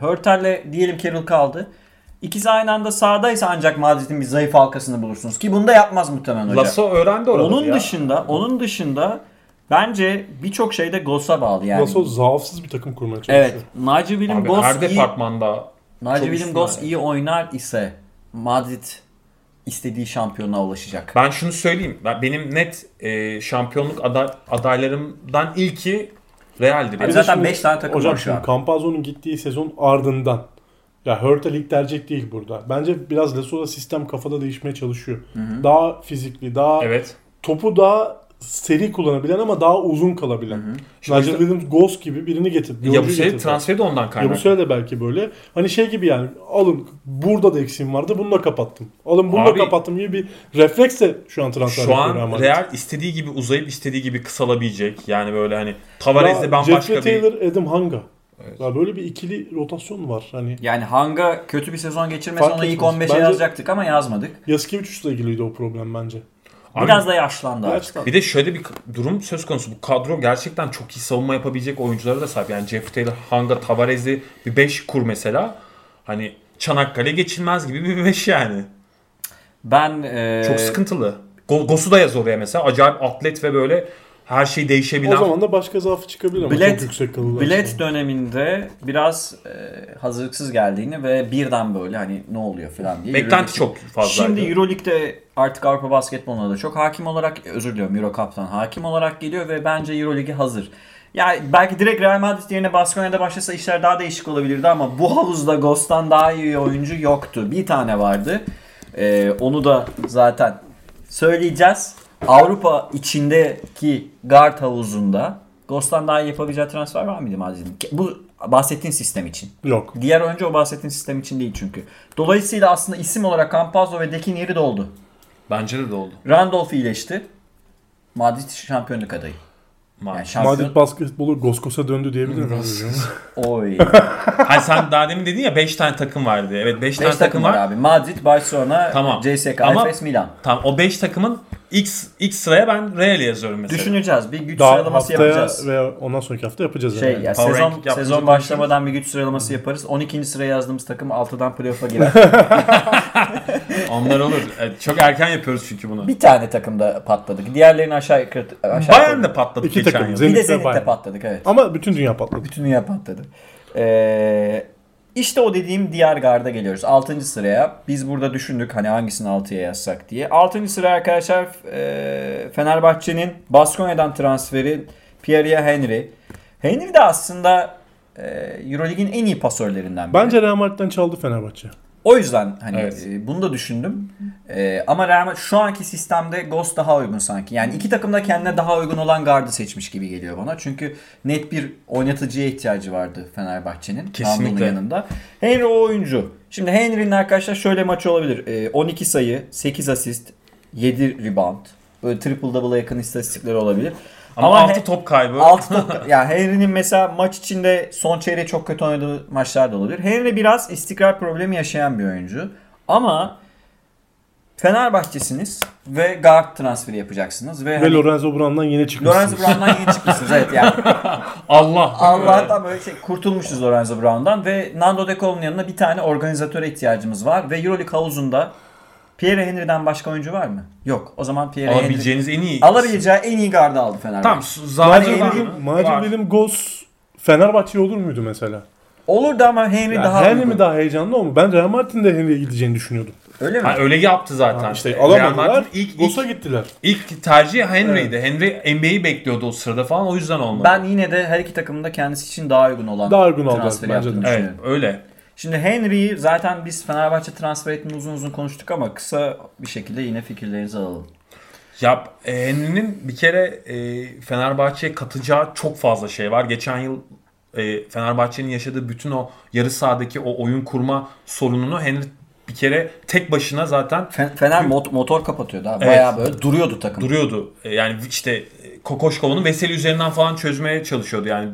Hörtel'le diyelim Carroll kaldı. İkisi aynı anda sahadaysa ancak Madrid'in bir zayıf halkasını bulursunuz. Ki bunu da yapmaz muhtemelen hoca. Lasso öğrendi orada Onun ya. dışında, onun dışında bence birçok şeyde Goss'a bağlı yani. Nasıl zaafsız bir takım kurmaya çalışıyor. Evet, William Abi Goss her iyi, departmanda William üstün Goss yani. iyi oynar ise Madrid istediği şampiyonluğa ulaşacak. Ben şunu söyleyeyim. Ben, benim net e, şampiyonluk aday, adaylarımdan ilki Real'dir. Yani. zaten şimdi- beş tane takım Hocam var şu şimdi an. Campazzo'nun gittiği sezon ardından ya Hurtel ilk tercih değil burada. Bence biraz Lasso'da sistem kafada değişmeye çalışıyor. Daha fizikli, daha Evet. topu daha seri kullanabilen ama daha uzun kalabilen. Nigel Williams Ghost gibi birini getirdi. bir Ya bu oyuncu şey getirdi. transferi de ondan kaynaklı. sene de belki böyle. Hani şey gibi yani alın burada da eksiğim vardı bunu da kapattım. Alın bunu Abi- da kapattım gibi bir refleksle şu an transfer Şu an Madrid. Real istediği gibi uzayıp istediği gibi kısalabilecek. Yani böyle hani Tavares'le bambaşka Jeffrey bir... Taylor, Adam Hanga. Ya böyle bir ikili rotasyon var. Hani Yani Hanga kötü bir sezon geçirmese Fark onu ilk etmez. 15'e Bence- yazacaktık ama yazmadık. Yaskevicius'la ilgiliydi o problem bence. Abi- Biraz da yaşlandı artık. Bir de şöyle bir durum söz konusu. Bu kadro gerçekten çok iyi savunma yapabilecek oyunculara da sahip. Yani Jeff Taylor, Hanga, Tavares'i bir 5 kur mesela. Hani Çanakkale geçilmez gibi bir 5 yani. Ben e, Çok sıkıntılı. Go- Gos'u da yaz oraya mesela. Acayip atlet ve böyle her şey değişebilen. O zaman da başka zaafı çıkabilir ama Bilet, çok yüksek kalırlar. bilet döneminde biraz e, hazırlıksız geldiğini ve birden böyle hani ne oluyor falan diye. Beklenti Euroleague- çok fazlaydı. Şimdi Euroleague'de artık Avrupa basketboluna da çok hakim olarak özür diliyorum Euro Cup'tan hakim olarak geliyor ve bence Euroleague'e hazır. Yani belki direkt Real Madrid yerine Baskonya'da başlasa işler daha değişik olabilirdi ama bu havuzda Ghost'tan daha iyi oyuncu yoktu. Bir tane vardı. Ee, onu da zaten söyleyeceğiz. Avrupa içindeki guard havuzunda Ghost'tan daha iyi yapabileceği transfer var mıydı Madrid'in? Bu bahsettiğin sistem için. Yok. Diğer oyuncu o bahsettiğin sistem için değil çünkü. Dolayısıyla aslında isim olarak Campazzo ve Dekin yeri doldu. Bence de, de oldu. Randolph iyileşti. Madrid şampiyonluk adayı. Yani Maalesef. şampiyon... Madrid basketbolu Goskos'a döndü diyebilir miyiz? Oy. Hani sen daha demin dedin ya 5 tane takım var diye. Evet 5 tane 5 takım var abi. Madrid, Barcelona, Tamam. CSK, Ama- Efes, Milan. Tamam o 5 takımın X, X sıraya ben Real'i yazıyorum mesela. Düşüneceğiz. Bir güç Daha sıralaması haftaya yapacağız. ve ondan sonraki hafta yapacağız. Şey yani. ya Power sezon sezon konuşuruz. başlamadan bir güç sıralaması yaparız. 12. sıraya yazdığımız takım 6'dan playoff'a girer. Onlar olur. Evet, çok erken yapıyoruz çünkü bunu. bir tane takımda patladık. Diğerlerini aşağı yukarı aşağı Bayern de patladı İki geçen takım. yıl. Zenit Bir de Zenit'te Bayern. patladık evet. Ama bütün dünya patladı. Bütün dünya patladı. Ee, işte o dediğim diğer garda geliyoruz. 6. sıraya. Biz burada düşündük hani hangisini 6'ya yazsak diye. 6. sıra arkadaşlar e, Fenerbahçe'nin Baskonya'dan transferi Pierre Henry. Henry de aslında e, en iyi pasörlerinden biri. Bence Real Madrid'den çaldı Fenerbahçe. O yüzden hani Evet. e, bunu da düşündüm. E, ama Real şu anki sistemde Ghost daha uygun sanki. Yani iki takım da kendine daha uygun olan gardı seçmiş gibi geliyor bana. Çünkü net bir oynatıcıya ihtiyacı vardı Fenerbahçe'nin. Kesinlikle. Yanında. Henry o oyuncu. Şimdi Henry'nin arkadaşlar şöyle maçı olabilir. E, 12 sayı, 8 asist, 7 rebound. Böyle triple double'a yakın istatistikleri olabilir. Ama, Ama 6 he- top kaybı. Alt top, yani Henry'nin mesela maç içinde son çeyreği çok kötü oynadığı maçlar da olabilir. Henry biraz istikrar problemi yaşayan bir oyuncu. Ama Fenerbahçesiniz ve guard transferi yapacaksınız ve, Ve hani Lorenzo Brown'dan yeni çıkmışsınız. Lorenzo Brown'dan yeni çıkmışsınız. Evet yani Allah. Allah'tan böyle şey kurtulmuşuz Lorenzo Brown'dan ve Nando De Colo'nun yanına bir tane organizatöre ihtiyacımız var ve EuroLeague havuzunda Pierre Henry'den başka oyuncu var mı? Yok. O zaman Pierre Henry Alabileceğiniz en iyi. alabileceği en iyi gardı aldı Fenerbahçe. Tamam. Macir Yani Macir var. Bilim Ghost Fenerbahçe olur muydu mesela? Olurdu ama Henry Yani daha Henry uygun. mi daha heyecanlı o mu? Ben Real Madrid'in de Henry'e gideceğini düşünüyordum. Öyle mi? Ha, öyle yaptı zaten. İşte Real alamadılar. Madrid ilk, ilk, gittiler. ilk tercih Henry'di. Henry NBA'yi bekliyordu o sırada falan o yüzden olmadı. Ben yine de her iki takımın da kendisi için daha uygun olan Daha uygun transferi bence yaptığını de. Evet öyle. Şimdi Henry'yi zaten biz Fenerbahçe transfer ettiğini uzun uzun konuştuk ama kısa bir şekilde yine fikirlerinizi alalım. Ya e, Henry'nin bir kere e, Fenerbahçe'ye katacağı çok fazla şey var. Geçen yıl e, Fenerbahçe'nin yaşadığı bütün o yarı sahadaki o oyun kurma sorununu Henry bir kere tek başına zaten Fe- Fener mot- motor kapatıyordu abi. Evet. Bayağı böyle duruyordu takım. duruyordu. E, yani işte e, Kokoşkova'nın Veseli üzerinden falan çözmeye çalışıyordu. Yani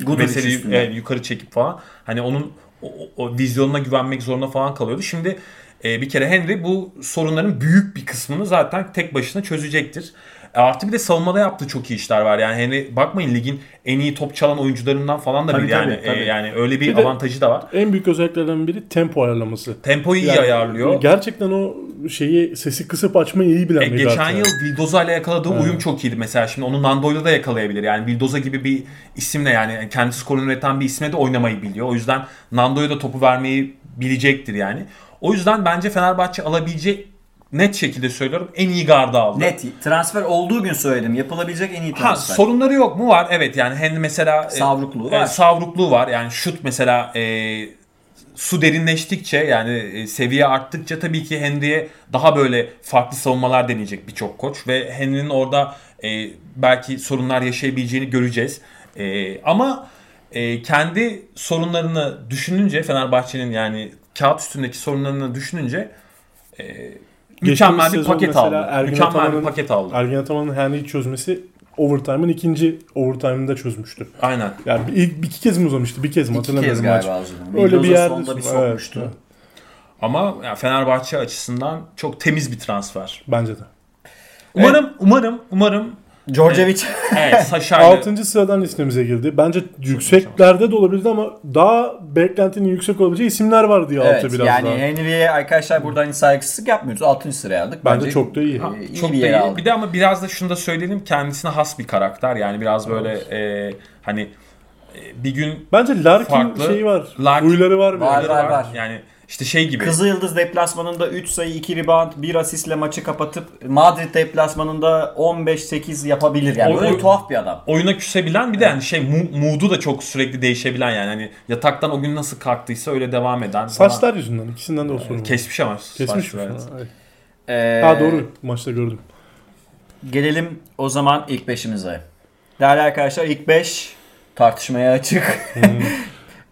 e, yukarı çekip falan. Hani onun o, o- vizyonuna güvenmek zorunda falan kalıyordu. Şimdi e, bir kere Henry bu sorunların büyük bir kısmını zaten tek başına çözecektir. Artı bir de savunmada yaptığı çok iyi işler var. Yani Henry bakmayın ligin en iyi top çalan oyuncularından falan da Tabii, biri yani. tabii. E, yani öyle bir, Bir avantajı da var. En büyük özelliklerden biri tempo ayarlaması. Tempoyu iyi Yani ayarlıyor. Gerçekten o şeyi sesi kısıp açmayı iyi bilen E, bir geçen yani. yıl Vildoza ile yakaladığı Evet. uyum çok iyiydi mesela. Şimdi onu Nando'yla da yakalayabilir. Yani Vildoza gibi bir isimle yani kendi skorunu üreten bir isme de oynamayı biliyor. O yüzden Nando'ya da topu vermeyi bilecektir yani. O yüzden bence Fenerbahçe alabileceği net şekilde söylüyorum en iyi gardı aldı. Net. Transfer olduğu gün söyledim. Yapılabilecek en iyi Ha, transfer. sorunları yok mu? Var. Evet yani Henry mesela e, Savrukluğu e, var. savrukluğu var. Yani şut mesela e, su derinleştikçe yani e, seviye arttıkça tabii ki Henry'e daha böyle farklı savunmalar deneyecek birçok koç ve Henry'nin orada e, belki sorunlar yaşayabileceğini göreceğiz. E, ama e, kendi sorunlarını düşününce Fenerbahçe'nin yani kağıt üstündeki sorunlarını düşününce e, mükemmel bir paket aldı. Ergin Mükemmel bir Ataman'ın- paket aldı. Ergin Ataman'ın Henry'i çözmesi overtime'ın ikinci overtime'ında çözmüştü. Aynen. Yani bir, ilk, iki kez mi uzamıştı? Bir kez mi İki hatırlamıyorum kez maç. galiba Özlem. Öyle bir yerde sonda bir evet, sokmuştu. evet. Ama yani Fenerbahçe açısından çok temiz bir transfer. Bence de. Umarım, umarım, umarım Djordjevic. evet Saşa'yla Altıncı sıradan listemize girdi. Bence yükseklerde de olabilirdi ama daha beklentinin yüksek olabileceği isimler var diye altı evet, biraz yani daha. Arkadaşlar buradan hani saygısızlık yapmıyoruz. 6. sıraya aldık. Bence çok da iyi. e, iyi çok bir da iyi. aldık. Bir de ama biraz da şunu da söyleyelim kendisine has bir karakter. Yani biraz böyle e, hani e, bir gün Bence Larkin Farklı. şeyi var. Larkin- Huyları var. Var, var, var. Yani işte şey gibi. Kızıl Yıldız deplasmanında 3 sayı 2 rebound 1 asistle maçı kapatıp Madrid deplasmanında 15-8 yapabilir. Yani O- böyle o- tuhaf bir adam. oyuna küsebilen bir de yani şey mood'u da çok sürekli değişebilen yani hani yataktan o gün nasıl kalktıysa öyle devam eden. Saçlar yüzünden. ikisinden de o sorun falan. kesmiş ama Kesmiş mi? saçları, evet. Ha, evet. Ee, Ha doğru. Maçta gördüm. Gelelim o zaman ilk beşimize. Değerli arkadaşlar ilk 5 tartışmaya açık.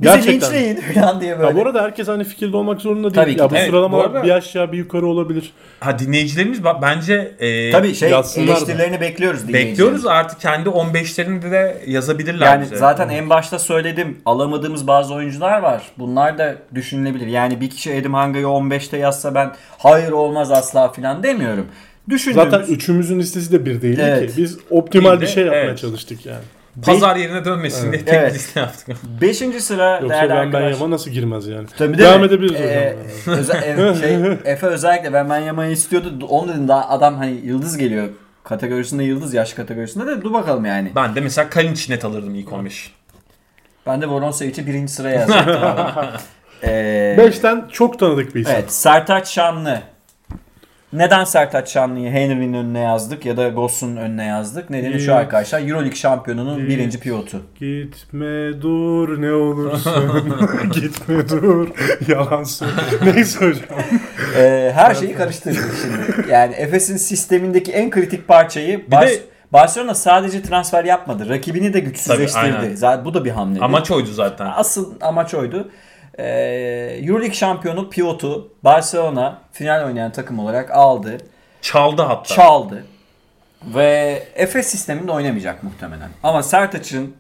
Bizi Gerçekten. linçleyin falan diye Ya böyle. bu arada herkes aynı fikirde olmak zorunda değil. Tabii ki. Ya bu Evet, sıralama bu arada- bir aşağı bir yukarı olabilir. Ha dinleyicilerimiz bence e, Tabii şey Yazsınlar da. eleştirilerini bekliyoruz bekliyoruz artık kendi 15'lerini de yazabilirler Yani bize. zaten en başta söyledim. Alamadığımız bazı oyuncular var. Bunlar da düşünülebilir. Yani bir kişi Edim Hanga'yı 15'te yazsa ben hayır olmaz asla falan demiyorum. Düşündüğümüz Zaten üçümüzün listesi de bir değildi Evet. ki. Biz optimal Değil bir şey yapmaya evet. çalıştık yani. Pazar yerine dönmesin diye tek Evet. liste yaptık. 5. sıra Yoksa değerli ben ben arkadaşlar. Yaman nasıl girmez yani. Tabii Devam mi? edebiliriz Ee, zaman. öze- e, şey, Efe özellikle ben ben Yaman'ı istiyordu. Onu dedim daha adam hani yıldız geliyor. Kategorisinde yıldız yaş kategorisinde de dur bakalım yani. Ben de mesela Kalinic net alırdım ilk 15. Ben de Voronsevic'i birinci sıraya yazacaktım. abi. Ee, Beşten çok tanıdık bir isim. Evet Sertaç Şanlı. Neden Sertaç Şanlı'yı Henry'nin önüne yazdık ya da Goss'un önüne yazdık? Nedeni şu Ee, arkadaşlar. Euroleague şampiyonunun ee, birinci pivotu. Gitme dur ne olursun. Gitme dur. Yalan söyle. Neyse hocam. Ee, her şeyi karıştırdık şimdi. Yani Efes'in sistemindeki en kritik parçayı Bar- de- Barcelona sadece transfer yapmadı. Rakibini de güçsüzleştirdi. Tabii, aynen. Zaten bu da bir hamle. Amaç oydu zaten. Asıl amaç oydu. Ee, Euroleague şampiyonu pivotu Barcelona final oynayan takım olarak aldı. Çaldı hatta. Çaldı. Ve Efes sisteminde oynamayacak muhtemelen. Ama Sertaç'ın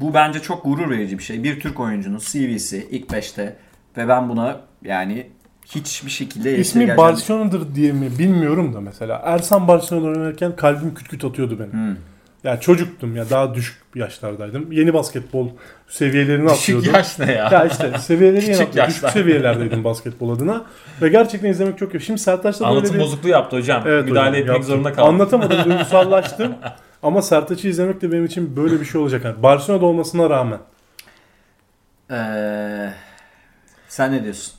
bu bence çok gurur verici bir şey. Bir Türk oyuncunun CV'si ilk 5'te ve ben buna yani hiçbir şekilde İsmi Barcelona'dır diye mi bilmiyorum da mesela. Ersan Barcelona'da oynarken kalbim küt küt atıyordu benim. Hmm. Ya çocuktum ya daha düşük yaşlardaydım. Yeni basketbol seviyelerini Düşük atlıyordum. yaş ne ya? Ya işte seviyeleri yeni atlıyordum. Düşük seviyelerdeydim basketbol adına. Ve gerçekten izlemek çok iyi. Şimdi Sertaç'ta böyle Anlatım bir... bozukluğu yaptı hocam. Evet Müdahale hocam, etmek yaptım. zorunda kaldım. Anlatamadım, duygusallaştım. Ama Sertaç'ı izlemek de benim için böyle bir şey olacak. Yani Barcelona'da olmasına rağmen. Ee, sen ne diyorsun?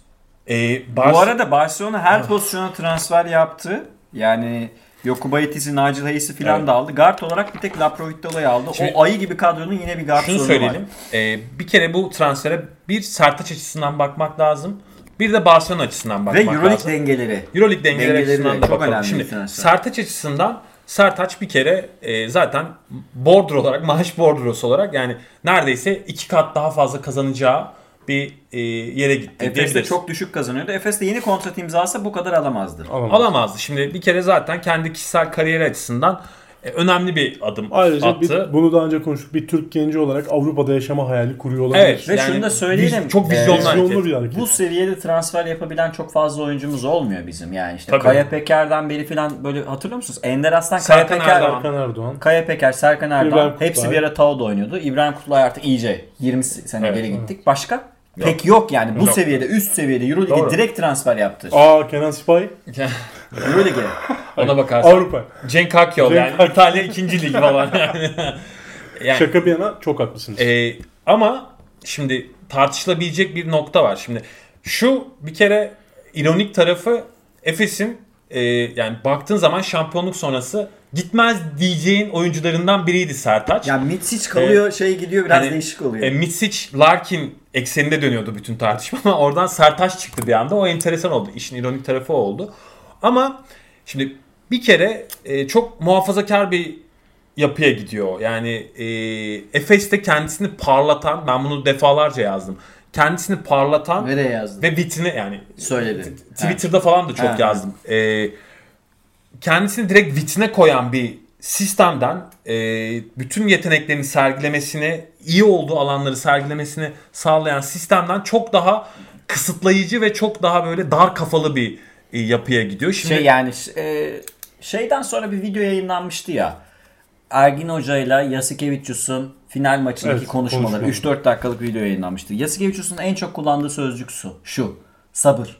Ee, Bar- Bu arada Barcelona her pozisyona transfer yaptı. Yani Yokubaitis'i, Nigel Hayes'i falan Evet. da aldı. Guard olarak bir tek Laprovitola'yı aldı. Şimdi- o ayı gibi kadronun yine bir guard Şunu sorunu söyleyelim. var. Ee, bir kere bu transfere bir Sertaç açısından bakmak lazım. Bir de Barcelona açısından Ve bakmak Euroleague lazım. dengeleri. Euroleague dengeleri Dengeleri açısından de da bakalım. Şimdi. Sertaç açısından Sertaç bir kere e, zaten border olarak, maaş bordrosu olarak yani neredeyse iki kat daha fazla kazanacağı bir e, yere gitti Efes de çok düşük kazanıyordu. Efes de yeni kontrat imzası bu kadar alamazdı. Alamam. alamazdı. Şimdi bir kere zaten kendi kişisel kariyeri açısından e, önemli bir adım Ayrıca attı. bir, bunu daha önce konuştuk. Bir Türk genci olarak Avrupa'da yaşama hayali kuruyor olabilir. Evet. Ve Yani şunu da söyleyelim. viz- çok Ee, vizyonlu Vizyonlu hareket. bir hareket. Bu seviyede transfer yapabilen çok fazla oyuncumuz olmuyor bizim. Yani işte Tabii. Kaya Peker'den beri falan böyle hatırlıyor musunuz? Ender Aslan, Kaya Serkan Peker, Erdoğan. Serkan Erdoğan. Kaya Peker, Serkan Erdoğan İbrahim Kutlay. hepsi bir ara Tao'da oynuyordu. İbrahim Kutlay artık iyice 20 sene Evet. geri gittik. Başka? Pek yok yani bu Yok. seviyede üst seviyede Euroleague'e Doğru. direkt transfer yaptı. Aa Kenan Sipahi. Euroleague'e. Ona bakarsan. Avrupa. Cenk Akyol Cenk yani Akyol. İtalya 2. lig falan yani. yani Şaka bir yana çok haklısınız. e, ama şimdi tartışılabilecek bir nokta var. Şimdi şu bir kere ironik tarafı Efes'in e, yani baktığın zaman şampiyonluk sonrası gitmez diyeceğin oyuncularından biriydi Sertaç. Yani Mitsic kalıyor şey gidiyor biraz Hani, değişik oluyor. E, Mitsic, Larkin ekseninde dönüyordu bütün tartışma ama oradan Sertaç çıktı bir anda. O enteresan oldu. İşin ironik tarafı oldu. Ama şimdi bir kere e, çok muhafazakar bir yapıya gidiyor. Yani e, Efes'te kendisini parlatan, ben bunu defalarca yazdım. Kendisini parlatan Nereye yazdın? ve vitrini yani Söyledi. Twitter'da falan da çok Ha. yazdım. Ee, kendisini direkt vitrine koyan bir sistemden e, bütün yeteneklerini sergilemesini, iyi olduğu alanları sergilemesini sağlayan sistemden çok daha kısıtlayıcı ve çok daha böyle dar kafalı bir e, yapıya gidiyor. Şimdi Şey yani e, şeyden sonra bir video yayınlanmıştı ya. Ergin Hoca ile Yasikevicius'un final maçındaki Evet, konuşmaları. konuşmaları. 3-4 dakikalık video yayınlanmıştı. Yasikevicius'un en çok kullandığı sözcük su. Şu. Sabır.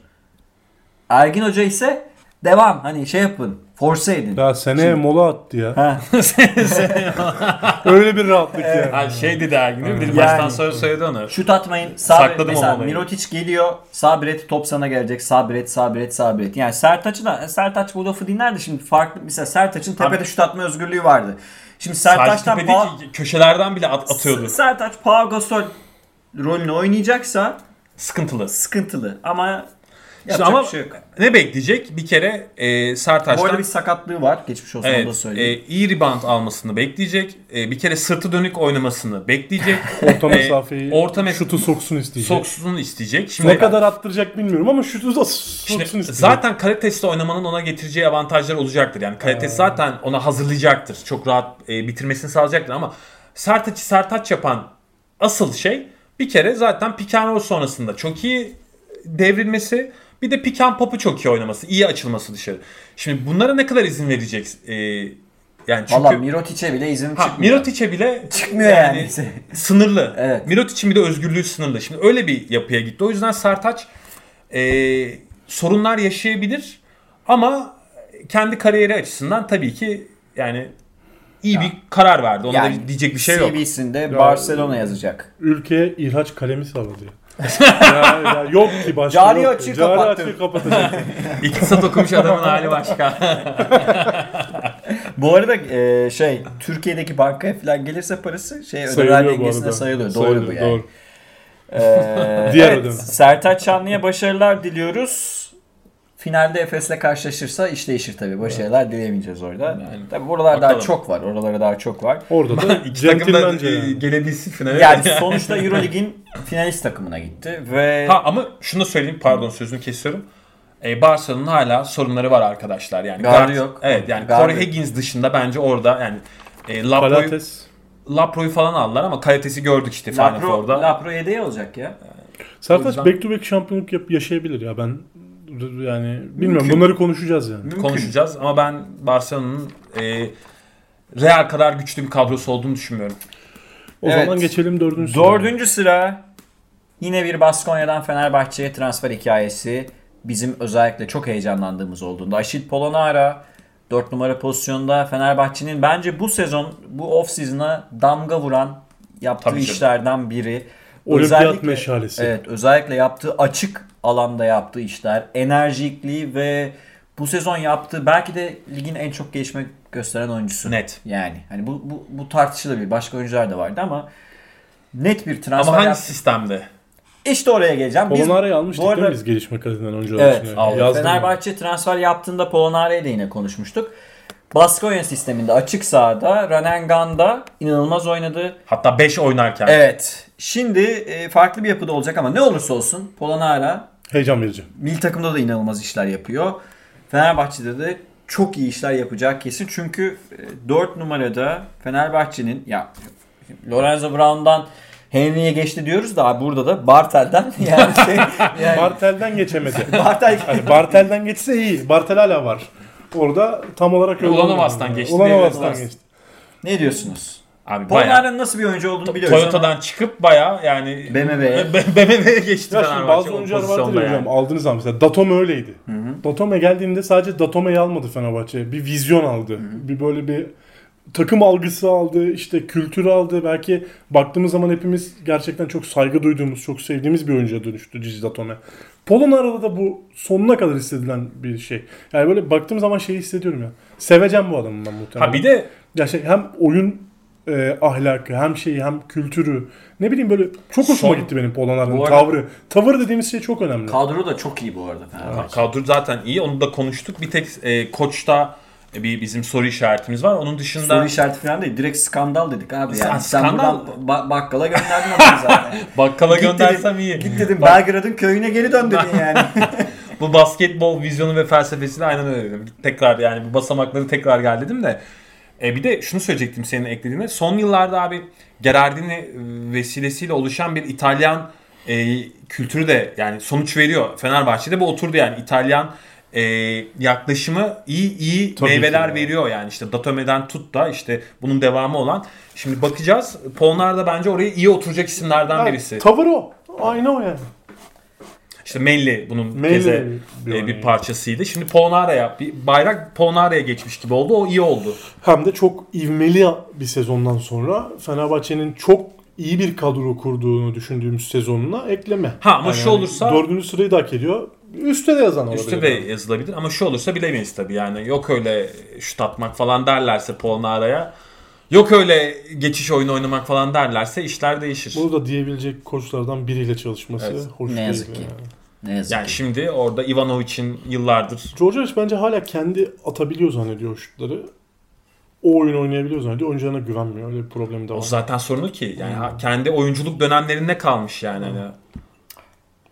Ergin Hoca ise devam. Hani şey yapın. Force edin. Ya seneye mola attı ya. Ha. Öyle bir rahatlık yani. Ha, şey dedi Ergin değil mi? Bir Yani. maçtan sonra söyledi onu. Şut atmayın. Sabret. Sakladım Mesela olayı. Mirotic geliyor. Sabret. Top sana gelecek. Sabret. Sabret. Sabret. Yani Sertaç'ı da Sertaç bu lafı dinlerdi. Şimdi farklı. Mesela Sertaç'ın tepede şut atma özgürlüğü vardı. Şimdi Sertaç'tan Sertaç'tan Pa- köşelerden bile at- atıyordu. Sertaç Pau Gasol rolünü oynayacaksa Sıkıntılı. sıkıntılı. Ama İşte yapacak ama bir şey yok. ne bekleyecek? Bir kere e, Bu Sertaç'tan arada bir sakatlığı var. Geçmiş olsun onu da Evet, söyleyeyim. e, iyi rebound almasını bekleyecek. E, bir kere sırtı dönük oynamasını bekleyecek. Orta E, mesafeyi, orta mes- şutu soksun isteyecek. Soksun isteyecek. Şimdi, ne kadar attıracak bilmiyorum ama şutu da şimdi soksun isteyecek. zaten kalitesli oynamanın ona getireceği avantajlar olacaktır. Yani kalitesi zaten ona hazırlayacaktır. Çok rahat e, bitirmesini sağlayacaktır ama Sertaç'ı Sertaç yapan asıl şey bir kere zaten pick sonrasında çok iyi devrilmesi bir de pick and pop'u çok iyi oynaması, iyi açılması dışarı. Şimdi bunlara ne kadar izin verecek? E, yani çünkü Valla Mirotic'e bile izin Ha, çıkmıyor. Mirotic'e bile Çıkmıyor yani. sınırlı. Evet. Mirotic'in bir de özgürlüğü sınırlı. Şimdi öyle bir yapıya gitti. O yüzden Sertaç e, sorunlar yaşayabilir ama kendi kariyeri açısından tabii ki yani iyi bir karar verdi. Ona Yani da diyecek bir şey yok. CV'sinde Barcelona yazacak. Ülkeye ihraç kalemi salladı ya. ya, yok ki başka Cari yok. açığı Cari kapattım. açığı kapatacak. İktisat okumuş adamın hali başka. Bu arada e, şey Türkiye'deki bankaya falan gelirse parası şey ödemeler Sayılıyor dengesinde sayılıyor. Doğru Sayılıyor, bu yani. Doğru. Ee, Diğer evet, ödeme. Sertaç Şanlı'ya başarılar diliyoruz. Finalde Efes'le karşılaşırsa iş değişir tabii. Başarılar dileyemeyeceğiz orada. Yani tabii buralar daha bakalım. çok var. Oralara daha çok var. Orada da İki takım da e, yani. gelebilsin finale. Yani sonuçta Eurolig'in finalist takımına gitti ve Ha ama şunu da söyleyeyim pardon sözünü kesiyorum. E, Barcelona'nın hala sorunları var arkadaşlar yani. Gardı yok. Evet yani Gardı. Corey Higgins dışında bence orada yani e, Lapro'yu, Palates. Lapro'yu falan aldılar ama kalitesi gördük işte Final Lapro, Four'da. Lapro yedeği olacak ya. O Sertaç yüzden- back to back şampiyonluk yap- yaşayabilir ya ben yani bilmiyorum Mümkün. bunları konuşacağız yani. Mümkün. konuşacağız ama ben Barcelona'nın e, Real kadar güçlü bir kadrosu olduğunu düşünmüyorum. O Evet. zaman geçelim dördüncü sıraya. Dördüncü sıra yine bir Baskonya'dan Fenerbahçe'ye transfer hikayesi. Bizim özellikle çok heyecanlandığımız olduğunda. Aşil Polonara 4 numara pozisyonda Fenerbahçe'nin bence bu sezon bu off season'a damga vuran yaptığı Tabii canım. işlerden biri. Olimpiyat meşalesi. Evet özellikle yaptığı açık alanda yaptığı işler, enerjikliği ve bu sezon yaptığı belki de ligin en çok gelişme gösteren oyuncusu. Net. Yani hani bu, bu, bu tartışılabilir. Başka oyuncular da vardı ama net bir transfer Ama hangi yaptı. sistemde? İşte oraya geleceğim. Biz, Polonara'yı almıştık bu arada- değil mi biz gelişme kaydından oyuncular Evet. için? Fenerbahçe transfer yaptığında Polonara'ya da yine konuşmuştuk. Baskonya sisteminde açık sahada Ranengan'da inanılmaz oynadı. Hatta 5 oynarken. Evet. Şimdi e, farklı bir yapıda olacak ama ne olursa olsun Polonara. Heyecan verici. milli takımda da inanılmaz işler yapıyor. Fenerbahçe'de de çok iyi işler yapacak kesin. Çünkü 4 numarada Fenerbahçe'nin ya Lorenzo Brown'dan Henry'e geçti diyoruz da burada da Bartel'den yani şey yani Bartel'den geçemedi. Bartel Hani Bartel'den geçse iyi. Bartel hala var. Orada tam olarak olmadı. geçti Ulanovas'tan diyebiliriz. geçti. ne diyorsunuz? Abi bayağı Polonara'nın nasıl bir oyuncu olduğunu biliyoruz Toyota'dan çıkıp bayağı yani BMW'ye. BMW'ye geçti Ya şimdi bazı oyuncular vardır ya hocam aldığınız zaman mesela Datome öyleydi. Datome geldiğinde sadece Datome'yi almadı Fenerbahçe. Bir vizyon aldı. Bir böyle bir takım algısı aldı, işte kültürü aldı. Belki baktığımız zaman hepimiz gerçekten çok saygı duyduğumuz, çok sevdiğimiz bir oyuncuya dönüştü Cici Datome. Polonara'da da bu sonuna kadar hissedilen bir şey. Yani böyle baktığım zaman şeyi hissediyorum ya. Seveceğim bu adamı ben muhtemelen. Ha bir de Ya şey hem oyun e, ahlakı hem şeyi hem kültürü ne bileyim böyle çok hoşuma Son- gitti benim Polonara'nın tavrı. Tavır dediğimiz şey çok önemli. Kadro da çok iyi bu arada Fenerbahçe. kadro zaten iyi onu da konuştuk. Bir tek e, koçta bir bizim soru işaretimiz var. Onun dışında Soru işareti falan değil. Direkt skandal dedik abi. Yani skandal- ba- bakkala gönderdin adamı zaten. bakkala Git göndersem dedim, iyi. Git dedim Bak- Belgrad'ın köyüne geri dön dedin yani. bu basketbol vizyonu ve felsefesini aynen öyle dedim. Tekrar yani bu basamakları tekrar gel dedim de. E bir de şunu söyleyecektim senin eklediğine. Son yıllarda abi Gerardini e, vesilesiyle oluşan bir İtalyan e, kültürü de yani sonuç veriyor. Fenerbahçe'de bu oturdu yani İtalyan e, yaklaşımı iyi iyi Tabii meyveler ki veriyor yani işte Datome'den tut da işte bunun devamı olan. Şimdi bakacağız. Polnar da bence oraya iyi oturacak isimlerden Ha, birisi. Tavır o. Aynı o yani. İşte Melli bunun Melli keze bir örneği. bir parçasıydı. Şimdi Polnara'ya bir bayrak Polnara'ya geçmiş gibi oldu. O iyi oldu. Hem de çok ivmeli bir sezondan sonra Fenerbahçe'nin çok iyi bir kadro kurduğunu düşündüğümüz sezonuna ekleme. Ha, ama şu olursa- Dördüncü sırayı da hak ediyor. Üste de yazan olabilir. Üste de yazılabilir ama şu olursa bilemeyiz tabii yani. Yok öyle şut atmak falan derlerse Polnara'ya. Yok öyle geçiş oyunu oynamak falan derlerse işler değişir. Bunu da diyebilecek koçlardan biriyle çalışması Evet. hoş Ne değil. yazık ki. yani. Ne yazık Yani ki. şimdi orada Ivanovic'in yıllardır Djordjevic bence hala kendi atabiliyor zannediyor şutları. O oyun oynayabiliyor zannediyor. Oyuncularına güvenmiyor. Öyle bir problemi de o var. zaten sorunu ki. Yani ha- kendi oyunculuk dönemlerinde kalmış yani. Hani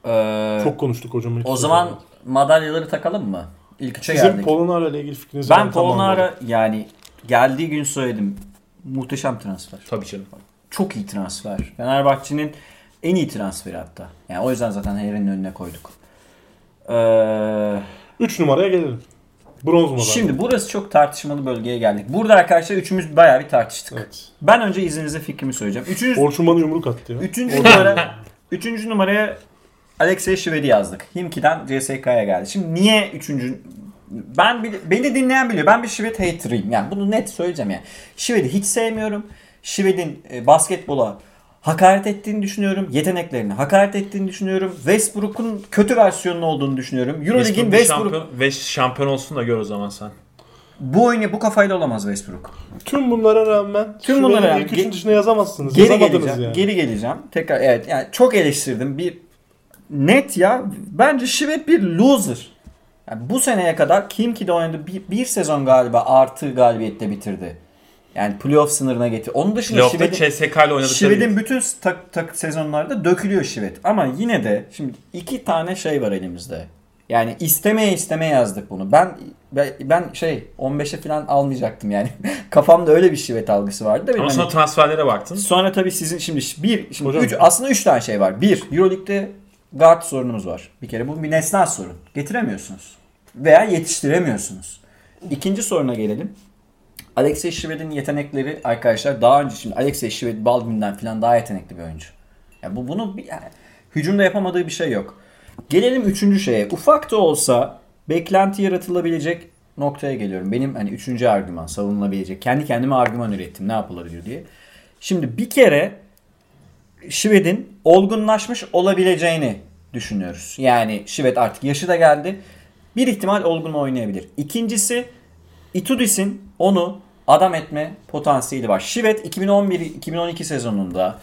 Ee, Çok konuştuk hocam. o zaman söylemedik. madalyaları takalım mı? İlk üçe Sizin geldik. Polonara ile ilgili fikrinizi ben. Polonara yani geldiği gün söyledim. Muhteşem transfer. tabii canım. Çok iyi transfer. Fenerbahçe'nin en iyi transferi hatta. Yani o yüzden zaten Harry'nin önüne koyduk. Ee, 3 numaraya gelelim. Bronz madalya. şimdi burası çok tartışmalı bölgeye geldik. Burada arkadaşlar üçümüz bayağı bir tartıştık. Evet. Ben önce izninizle fikrimi söyleyeceğim. Üçüncü, Orçun bana yumruk attı ya. üçüncü numara üçüncü numaraya Alexey Şivedi yazdık. Himki'den CSK'ya geldi. Şimdi niye üçüncü ben beni dinleyen biliyor. Ben bir Şivet hater'ıyım. Yani bunu net söyleyeceğim yani. Şivet'i hiç sevmiyorum. Şivet'in e, basketbola hakaret ettiğini düşünüyorum. Yeteneklerini hakaret ettiğini düşünüyorum. Westbrook'un kötü versiyonu olduğunu düşünüyorum. Euroleague'in Westbrook şampiyon, ve şampiyon olsun da gör o zaman sen. bu oyunu bu kafayla olamaz Westbrook. Tüm bunlara rağmen Tüm bunlara rağmen ilk üçün ge- dışına yazamazsınız. Geri Yazamadınız geleceğim. yani. Geri geleceğim. Tekrar evet yani çok eleştirdim. Bir net ya bence Şivet bir loser. Yani bu seneye kadar kim ki de oynadı bir, bir sezon galiba artı galibiyette bitirdi. Yani playoff sınırına getir. Onun dışında Şivet'in CSK ile oynadıkları Şivet'in bütün tak, tak sezonlarda dökülüyor Şivet. Ama yine de şimdi iki tane şey var elimizde. Yani istemeye istemeye yazdık bunu. Ben ben, şey 15'e falan almayacaktım yani. Kafamda öyle bir Şivet algısı vardı da benim Ama hani- sonra transferlere baktın. Sonra tabii sizin şimdi bir şimdi Hocam- üç, aslında üç tane şey var. Bir, Euroleague'de guard sorunumuz var. Bir kere bu bir nesnel sorun. Getiremiyorsunuz. Veya yetiştiremiyorsunuz. İkinci soruna gelelim. Alexey Şived'in yetenekleri arkadaşlar daha önce şimdi Alexey Şived Baldwin'den falan daha yetenekli bir oyuncu. Ya bu bunu yani, hücumda yapamadığı bir şey yok. Gelelim üçüncü şeye. Ufak da olsa beklenti yaratılabilecek noktaya geliyorum. Benim hani üçüncü argüman savunulabilecek. Kendi kendime argüman ürettim ne yapılabilir diye. Şimdi bir kere Şived'in olgunlaşmış olabileceğini düşünüyoruz. Yani Şived artık yaşı da geldi. Bir ihtimal olgun oynayabilir. İkincisi Itudis'in onu adam etme potansiyeli var. Şivet 2011-2012 sezonunda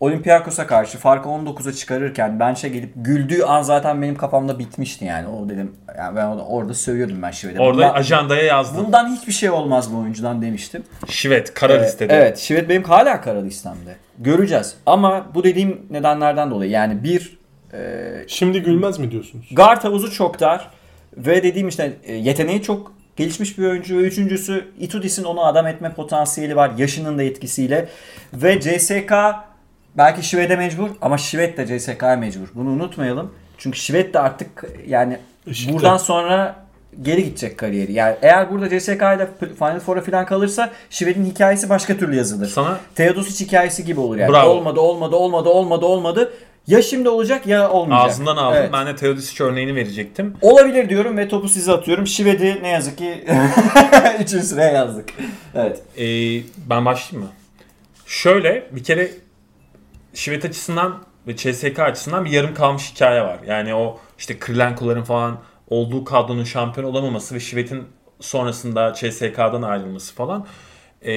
Olympiakos'a karşı farkı 19'a çıkarırken bench'e gelip güldüğü an zaten benim kafamda bitmişti yani. O dedim yani ben orada, orada sövüyordum ben Şivet'e. Orada Bundan- ajandaya yazdın. bundan hiçbir şey olmaz bu oyuncudan demiştim. Şivet, kara Ee, listede. Evet, Şivet benim hala kara listemde. Göreceğiz. Ama bu dediğim nedenlerden dolayı yani bir e, Şimdi gülmez mi diyorsunuz? guard havuzu çok dar ve dediğim işte e, yeteneği çok gelişmiş bir oyuncu ve üçüncüsü Itudis'in onu adam etme potansiyeli var yaşının da etkisiyle ve CSK belki Şivet'e mecbur ama Şivet de CSK'ya mecbur. Bunu unutmayalım. Çünkü Şivet de artık yani Işıkta. buradan sonra geri gidecek kariyeri. Yani eğer burada CSK ile Final Four'a falan kalırsa Şivet'in hikayesi başka türlü yazılır. Sana Teodosic hikayesi gibi olur yani. Bravo. Olmadı, olmadı, olmadı, olmadı, olmadı. Ya şimdi olacak ya olmayacak. ağzından aldın. Evet. Ben de Teodosic örneğini verecektim. Olabilir diyorum ve topu size atıyorum. Şived'i ne yazık ki üçüncü sıraya yazdık. Evet. Ee, ben başlayayım mı? Şöyle bir kere Şivet açısından ve CSK açısından bir yarım kalmış hikaye var. Yani o işte Krilenko'ların falan olduğu kadronun şampiyon olamaması ve Şivet'in sonrasında CSK'dan ayrılması falan. Ee,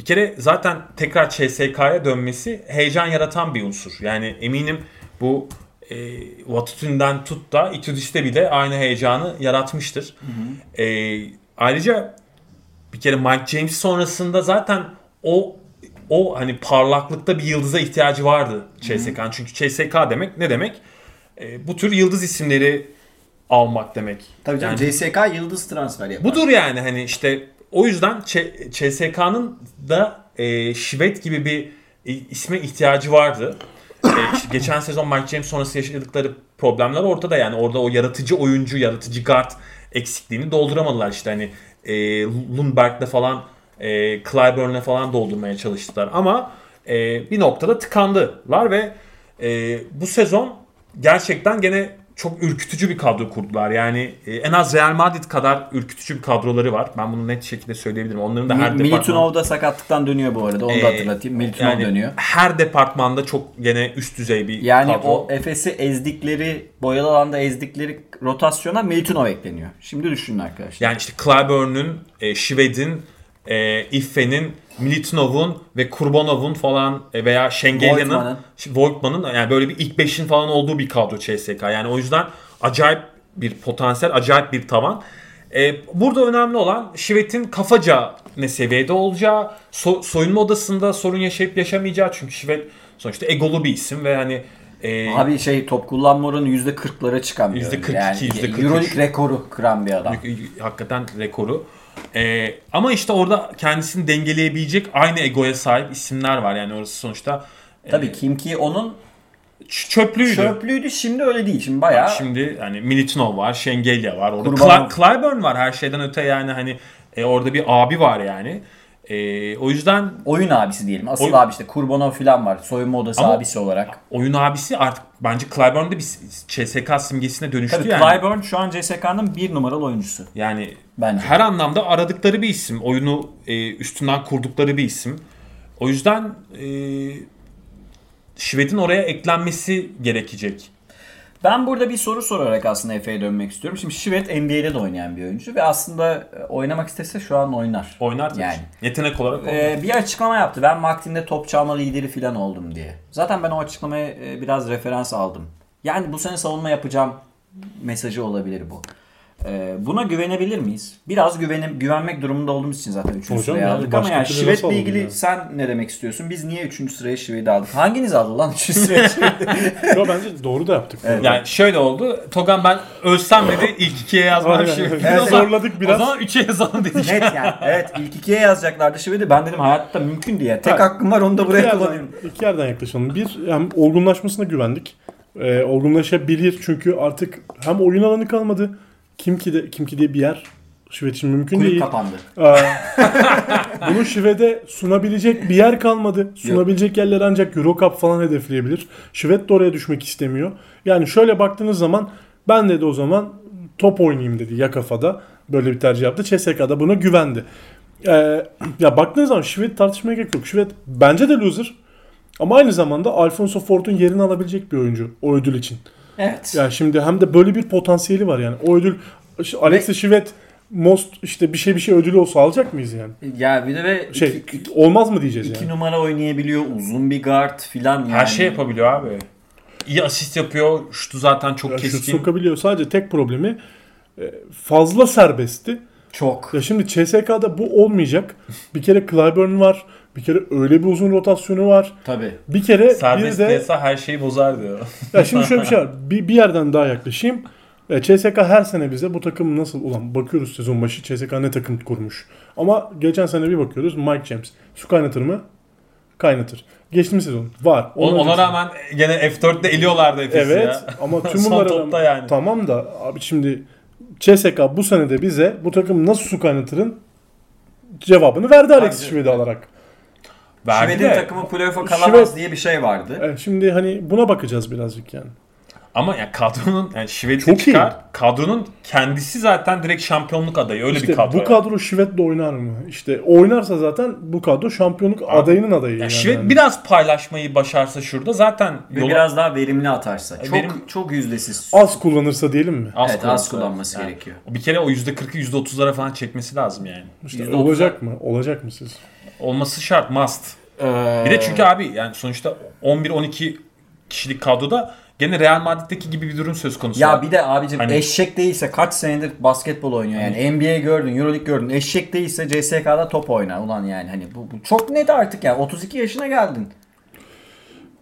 bir kere zaten tekrar CSK'ya dönmesi heyecan yaratan bir unsur. Yani eminim bu e, Vatutin'den tut da Itudis'te bile aynı heyecanı yaratmıştır. Ee, ayrıca bir kere Mike James sonrasında zaten o o hani parlaklıkta bir yıldıza ihtiyacı vardı CSK'nın. Çünkü CSK demek ne demek? E, bu tür yıldız isimleri almak demek. Tabii canım Yani CSK yıldız transfer yapar. budur yani hani işte o yüzden Ç- CSK'nın da e, Şivet gibi bir e, isme ihtiyacı vardı. E, geçen sezon Mike James sonrası yaşadıkları problemler ortada yani. Orada o yaratıcı oyuncu, yaratıcı guard eksikliğini dolduramadılar işte. Hani e, Lundberg'le falan e, Clyburn'le falan doldurmaya çalıştılar. Ama e, bir noktada tıkandılar ve e, bu sezon gerçekten gene çok ürkütücü bir kadro kurdular. Yani e, en az Real Madrid kadar ürkütücü bir kadroları var. Ben bunu net şekilde söyleyebilirim. Onların da her Mi- departman... Militunov da sakatlıktan dönüyor bu arada. Onu da Ee, hatırlatayım. Militunov yani dönüyor. Her departmanda çok gene üst düzey bir Yani kadro. o Efes'i ezdikleri, boyalı alanda ezdikleri rotasyona Militunov ekleniyor. Şimdi düşünün arkadaşlar. Yani işte Clyburn'un, e, Şived'in, e, Iffe'nin, Militinov'un ve Kurbanov'un falan e, veya Şengelya'nın, Voigtman'ın. Voigtman'ın yani böyle bir ilk beşin falan olduğu bir kadro CSK. Yani o yüzden acayip bir potansiyel, acayip bir tavan. E, burada önemli olan Şivet'in kafaca ne seviyede olacağı, so- soyunma odasında sorun yaşayıp yaşamayacağı. Çünkü Şivet sonuçta egolu bir isim ve hani e, Abi şey top kullanma oranı %40'lara çıkan bir oyuncu. %42, yani %43. Euroleague rekoru kıran bir adam. hakikaten rekoru. Ee, ama işte orada kendisini dengeleyebilecek aynı egoya sahip isimler var. Yani orası sonuçta e, Tabii Kim ki onun çöplüydü. çöplüğüydü şimdi öyle değil. Şimdi bayağı Şimdi hani Militinov var, Şengelya var. Orada. Cly- Clyburn var her şeyden öte yani hani e, orada bir abi var yani. E, o yüzden oyun abisi diyelim. Asıl Oyun- abi işte Kurbanov falan var. Soyunma odası Ama- abisi olarak. oyun abisi artık bence Clyburn'da bir CSK simgesine dönüştü Tabii yani. Clyburn şu an CSK'nın bir numaralı oyuncusu. Yani Bence. her anlamda aradıkları bir isim. Oyunu e, üstünden kurdukları bir isim. O yüzden e, Şved'in oraya eklenmesi gerekecek. Ben burada bir soru sorarak aslında Efe'ye dönmek istiyorum. Şimdi Şivet NBA'de de oynayan bir oyuncu ve aslında e, oynamak istese şu an oynar. Oynar tabii. Yani. Yetenek olarak oynar. Ee, bir açıklama yaptı. Ben Maktin'de top çalma lideri falan oldum diye. Zaten ben o açıklamaya e, biraz referans aldım. Yani bu sene savunma yapacağım mesajı olabilir bu. Ee, buna güvenebilir miyiz? Biraz güvenim, güvenmek durumunda olduğumuz için zaten 3. Hocam sıraya yani aldık ama yani Şivet'le ilgili ya? sen ne demek istiyorsun? Biz niye 3. sıraya Şivet'i aldık? Hanginiz aldı lan 3. sıraya Şivet'i? Yo, bence doğru da yaptık. Evet. Yani şöyle oldu. Togan ben ölsem dedi ilk ikiye yazmam şey. Evet, zorladık biraz. O zaman üçe yazalım dedik. Net yani. Evet ilk ikiye yazacaklardı Şivet'i. Ben dedim hayatta mümkün diye. Tek Ha. hakkım var onu da İki buraya yerden, kullanıyorum. iki yerden yaklaşalım. Bir, hem olgunlaşmasına güvendik. Ee, olgunlaşabilir çünkü artık hem oyun alanı kalmadı. Kim ki de kim ki diye bir yer Şivet için mümkün Kulüp değil. kapandı. Aa, bunu Şivet'e sunabilecek bir yer kalmadı. Sunabilecek yerler ancak Eurocup falan hedefleyebilir. Şivet de oraya düşmek istemiyor. Yani şöyle baktığınız zaman ben dedi o zaman top oynayayım dedi ya kafada. Böyle bir tercih yaptı. CSK'da buna güvendi. Ee, ya baktığınız zaman Şivet tartışmaya gerek yok. Şivet bence de loser. Ama aynı zamanda Alfonso Fort'un yerini alabilecek bir oyuncu o ödül için. Evet. Yani şimdi hem de böyle bir potansiyeli var yani. O ödül Alexis Şivet Most işte bir şey bir şey ödülü olsa alacak mıyız yani? Ya bir de ve Şey iki, iki- olmaz mı diyeceğiz iki yani? numara oynayabiliyor. Uzun bir guard filan yani. Her şey yapabiliyor abi. İyi asist yapıyor. Şutu zaten çok Ya şut keskin. sokabiliyor. Sadece tek problemi e, fazla serbestti. Çok. Ya şimdi CSK'da bu olmayacak. Bir kere Clyburn var. Bir kere öyle bir uzun rotasyonu var. Tabii. Bir kere Serbest bir de piyasa her şeyi bozar diyor. ya şimdi şöyle bir şey var. Bir, bir yerden daha yaklaşayım. E, CSK her sene bize bu takım nasıl ulan bakıyoruz sezon başı CSK ne takım kurmuş. Ama geçen sene bir bakıyoruz Mike James. Su kaynatır mı? Kaynatır. Geçtiğimiz sezon var. Ona, ona rağmen gene F4'te eliyorlardı Efes'i Evet ya. ama tüm bunlara yani. tamam da abi şimdi CSK bu sene de bize bu takım nasıl su kaynatırın cevabını verdi Alex Şivedi alarak. Verdi Şved'in de. takımı playoff'a kalamaz Şved- diye bir şey vardı. E, şimdi hani buna bakacağız birazcık yani. Ama ya kadronun yani Şved'i Çok iyi. çıkar. Kadronun kendisi zaten direkt şampiyonluk adayı. Öyle İşte bir kadro. bu kadro Şivet'le oynar mı? İşte oynarsa zaten bu kadro şampiyonluk adayının adayı. Yani yani. Şved biraz paylaşmayı başarsa şurada zaten Ve yola biraz daha verimli atarsa. Çok Verim- çok yüzdesiz. az kullanırsa diyelim mi? az evet az kullansa. kullanması Yani gerekiyor. Bir kere o %40'ı %30'lara falan çekmesi lazım yani. İşte %30'a olacak mı? Olacak mı siz? Olması şart must. Ee, Bir de çünkü abi yani sonuçta 11-12 kişilik kadroda gene Real Madrid'deki gibi bir durum söz konusu. ya bir de abicim Hani- eşek değilse kaç senedir basketbol oynuyor yani NBA gördün, EuroLeague gördün. Eşek değilse CSK'da top oyna ulan yani hani bu, bu çok net artık ya. 32 yaşına geldin.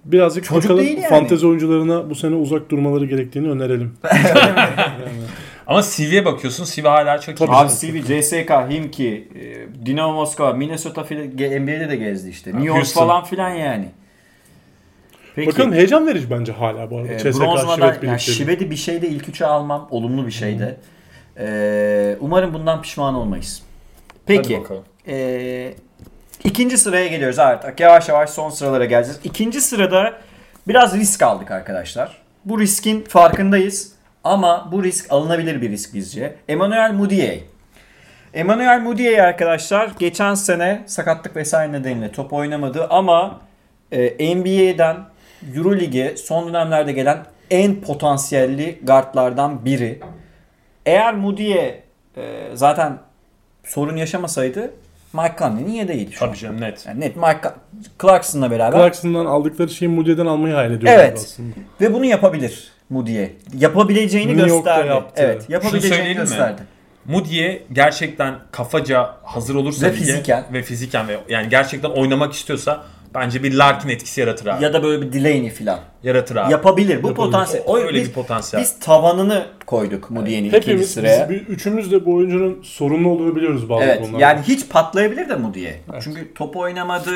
Birazcık Çocuk bakalım değil yani. fantezi oyuncularına bu sene uzak durmaları gerektiğini önerelim. Ama CV'ye bakıyorsun CV hala çok iyi. Abi CV, CSK, Himki, e, Dinamo Moskova, Minnesota NBA'de de gezdi işte. New York Houston. falan filan yani. Peki. Bakalım heyecan verici bence hala bu arada. E, CSK Şivet yani. Şived'i bir şeyde ilk üçe almam olumlu bir şeyde. E, umarım bundan pişman olmayız. Peki. E, ikinci sıraya geliyoruz artık. Yavaş yavaş son sıralara geleceğiz. İkinci sırada biraz risk aldık arkadaşlar. Bu riskin farkındayız. Ama bu risk alınabilir bir risk bizce. Emmanuel Mudiay. Emmanuel Mudiay arkadaşlar geçen sene sakatlık vesaire nedeniyle top oynamadı ama e, NBA'den Euroleague'e son dönemlerde gelen en potansiyelli guardlardan biri. Eğer Mudiay e, zaten sorun yaşamasaydı Mike Conley'nin yedeğiydi şu an. Tabii canım net. Yani net Mike Clarkson'la beraber Clarkson'dan aldıkları şeyi Moody'den almayı hayal ediyorlar Evet. aslında. ve bunu yapabilir Mudiay. Yapabileceğini New York'ta gösterdi. yaptı. Evet, Şunu yapabileceğini söyleyelim mi? gösterdi. Moody'ye gerçekten kafaca hazır olursa Ve lige- fiziken. ve fiziken ve yani gerçekten oynamak istiyorsa bence bir Larkin etkisi yaratır abi. Ya da böyle bir Delaney filan. yaratır abi. Yapabilir. Bu Yapabilir. potansiyel. O, Öyle biz, bir potansiyel. biz tavanını koyduk Mudiay'nin ikinci Hepimiz, sıraya. biz, bir- üçümüz de bu oyuncunun sorunlu olduğunu biliyoruz bazı Evet. konularda. Yani hiç patlayabilir de Mudiay. Çünkü top oynamadı.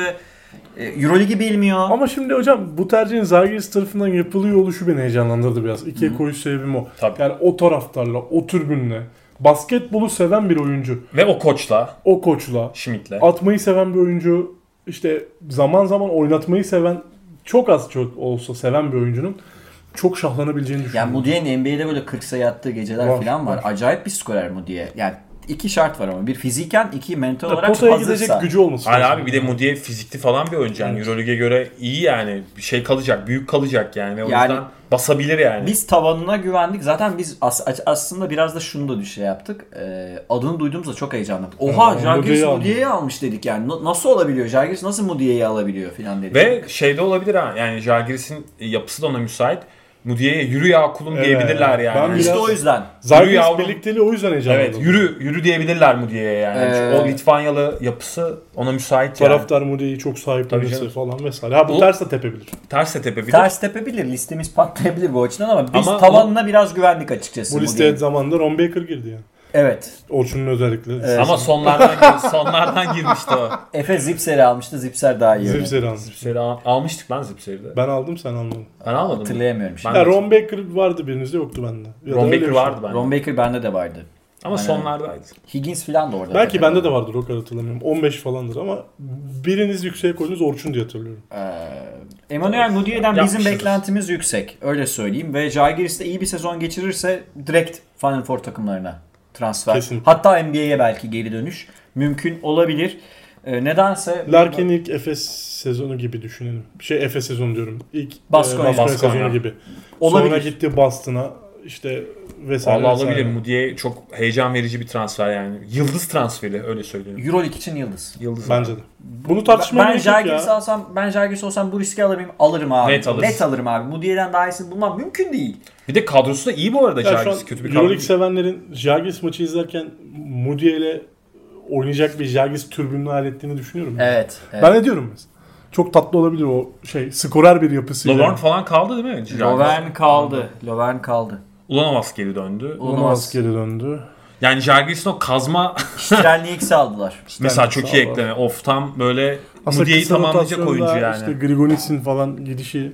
E, Euroligi bilmiyor. Ama şimdi hocam bu tercihin Zalgiris tarafından yapılıyor oluşu beni heyecanlandırdı biraz. İkiye koyuş sebebim o. Tabii. Yani o taraftarla, o türbünle, basketbolu seven bir oyuncu, Ve o koçla, o koçla, Schmidt'le. atmayı seven bir oyuncu, işte zaman zaman oynatmayı seven, çok az çok olsa seven bir oyuncunun çok şahlanabileceğini Yani düşünüyorum. Mudiay'ın NBA'de böyle 40 sayı attığı geceler Var, falan var. var. Acayip bir skorer Mudiay. Yani iki şart var ama. Bir fiziken, iki mental olarak potaya hazırsa. gidecek gücü olması Hayır lazım. abi bir de Mudiye fizikli falan bir oyuncu yani Evet. Euroleague'e göre iyi yani bir şey kalacak büyük kalacak yani ve o Yani yüzden basabilir yani. Biz tavanına güvendik. Zaten biz as- aslında biraz da şunu da şey yaptık. Ee, adını duyduğumuzda çok heyecanlandık. Oha Jargis. Mudiye'yi almış dedik yani. Na- nasıl olabiliyor? Jargis nasıl Mudiye'yi alabiliyor falan dedik. Ve şeyde olabilir ha yani Jalgiris'in yapısı da ona müsait. Mudiye'ye yürü ya kulum Evet. diyebilirler yani. Ben işte o yüzden. Yavrum. birlikteliği o yüzden heyecanlandım. Evet yürü yürü diyebilirler Mudiye'ye yani. Ee, o Litvanyalı yapısı ona müsait yani. Taraftar Mudi'yi çok Tabii sahiplenirse falan vesaire. Ha bu Bu- ters de tepebilir. Ters de tepebilir. Ters tepebilir. Listemiz patlayabilir bu açıdan ama biz Ama tavanına biraz güvendik açıkçası. Bu listeye zamanında Ron Baker girdi ya. Evet. Orçun'un özellikle. Evet. Ama sonlardan sonlardan girmişti o. Efe Zipser'i almıştı. Zipser daha iyi. Zipseri almış. Zipser'i al- almıştık lan Zipser'i de. Ben aldım sen almadın. Ben almadım. Hatırlayamıyorum şimdi. Ben- Ya Ron Baker vardı birinizde yoktu bende. Ya da Ron öyle Baker şey. vardı bende. Ron Baker bende de vardı. Ama Aynen. sonlardaydı. Higgins falan da orada. Belki bende de vardır o kadar hatırlamıyorum. 15 falandır ama biriniz yükseğe koydunuz Orçun diye hatırlıyorum. Ee, Emmanuel Mudiay'den bizim beklentimiz yüksek. Öyle söyleyeyim. Ve Žalgiris de iyi bir sezon geçirirse direkt Final Four takımlarına transfer. Kesinlikle. Hatta NBA'ye belki geri dönüş mümkün olabilir. Ee, nedense Larkin ilk Efes sezonu gibi düşünelim. Şey Efes sezonu diyorum. İlk Baskonya. e, Baskonya Baskonya. sezonu gibi. Olabilir. Sonra gitti Boston'a işte vesaire. Vallahi vesaire. olabilir. Mudiye çok heyecan verici bir transfer yani. Yıldız transferi öyle söyleyeyim. Euroleague için yıldız. Yıldız. Bence de. Bunu tartışmaya Ben gerek yok Žalgiris ya. alsam, ben Žalgiris olsam bu riski alır mıyım? Alırım abi. Net alırsın. alırım abi. Mudiay'den daha iyisini bulmam mümkün değil. Bir de kadrosu da iyi bu arada Ya şu an Jalgiris. Kötü bir kadro. Euroleague sevenlerin Jalgiris maçı izlerken Moody ile oynayacak bir Jalgiris türbününü hayal ettiğini düşünüyorum. Evet. evet. Ben ne diyorum mesela? Çok tatlı olabilir o şey skorer bir yapısıyla. Lovern falan kaldı değil mi? Lovern kaldı. Lovern kaldı. Ulanovas geri döndü. Ulanovas geri döndü. Yani Jalgiris'in o kazma Strelniks'i aldılar. mesela çok iyi ekleme. Of tam böyle Aslında Mudiye'yi kısa tamamlayacak oyuncu yani. İşte Grigonis'in falan gidişi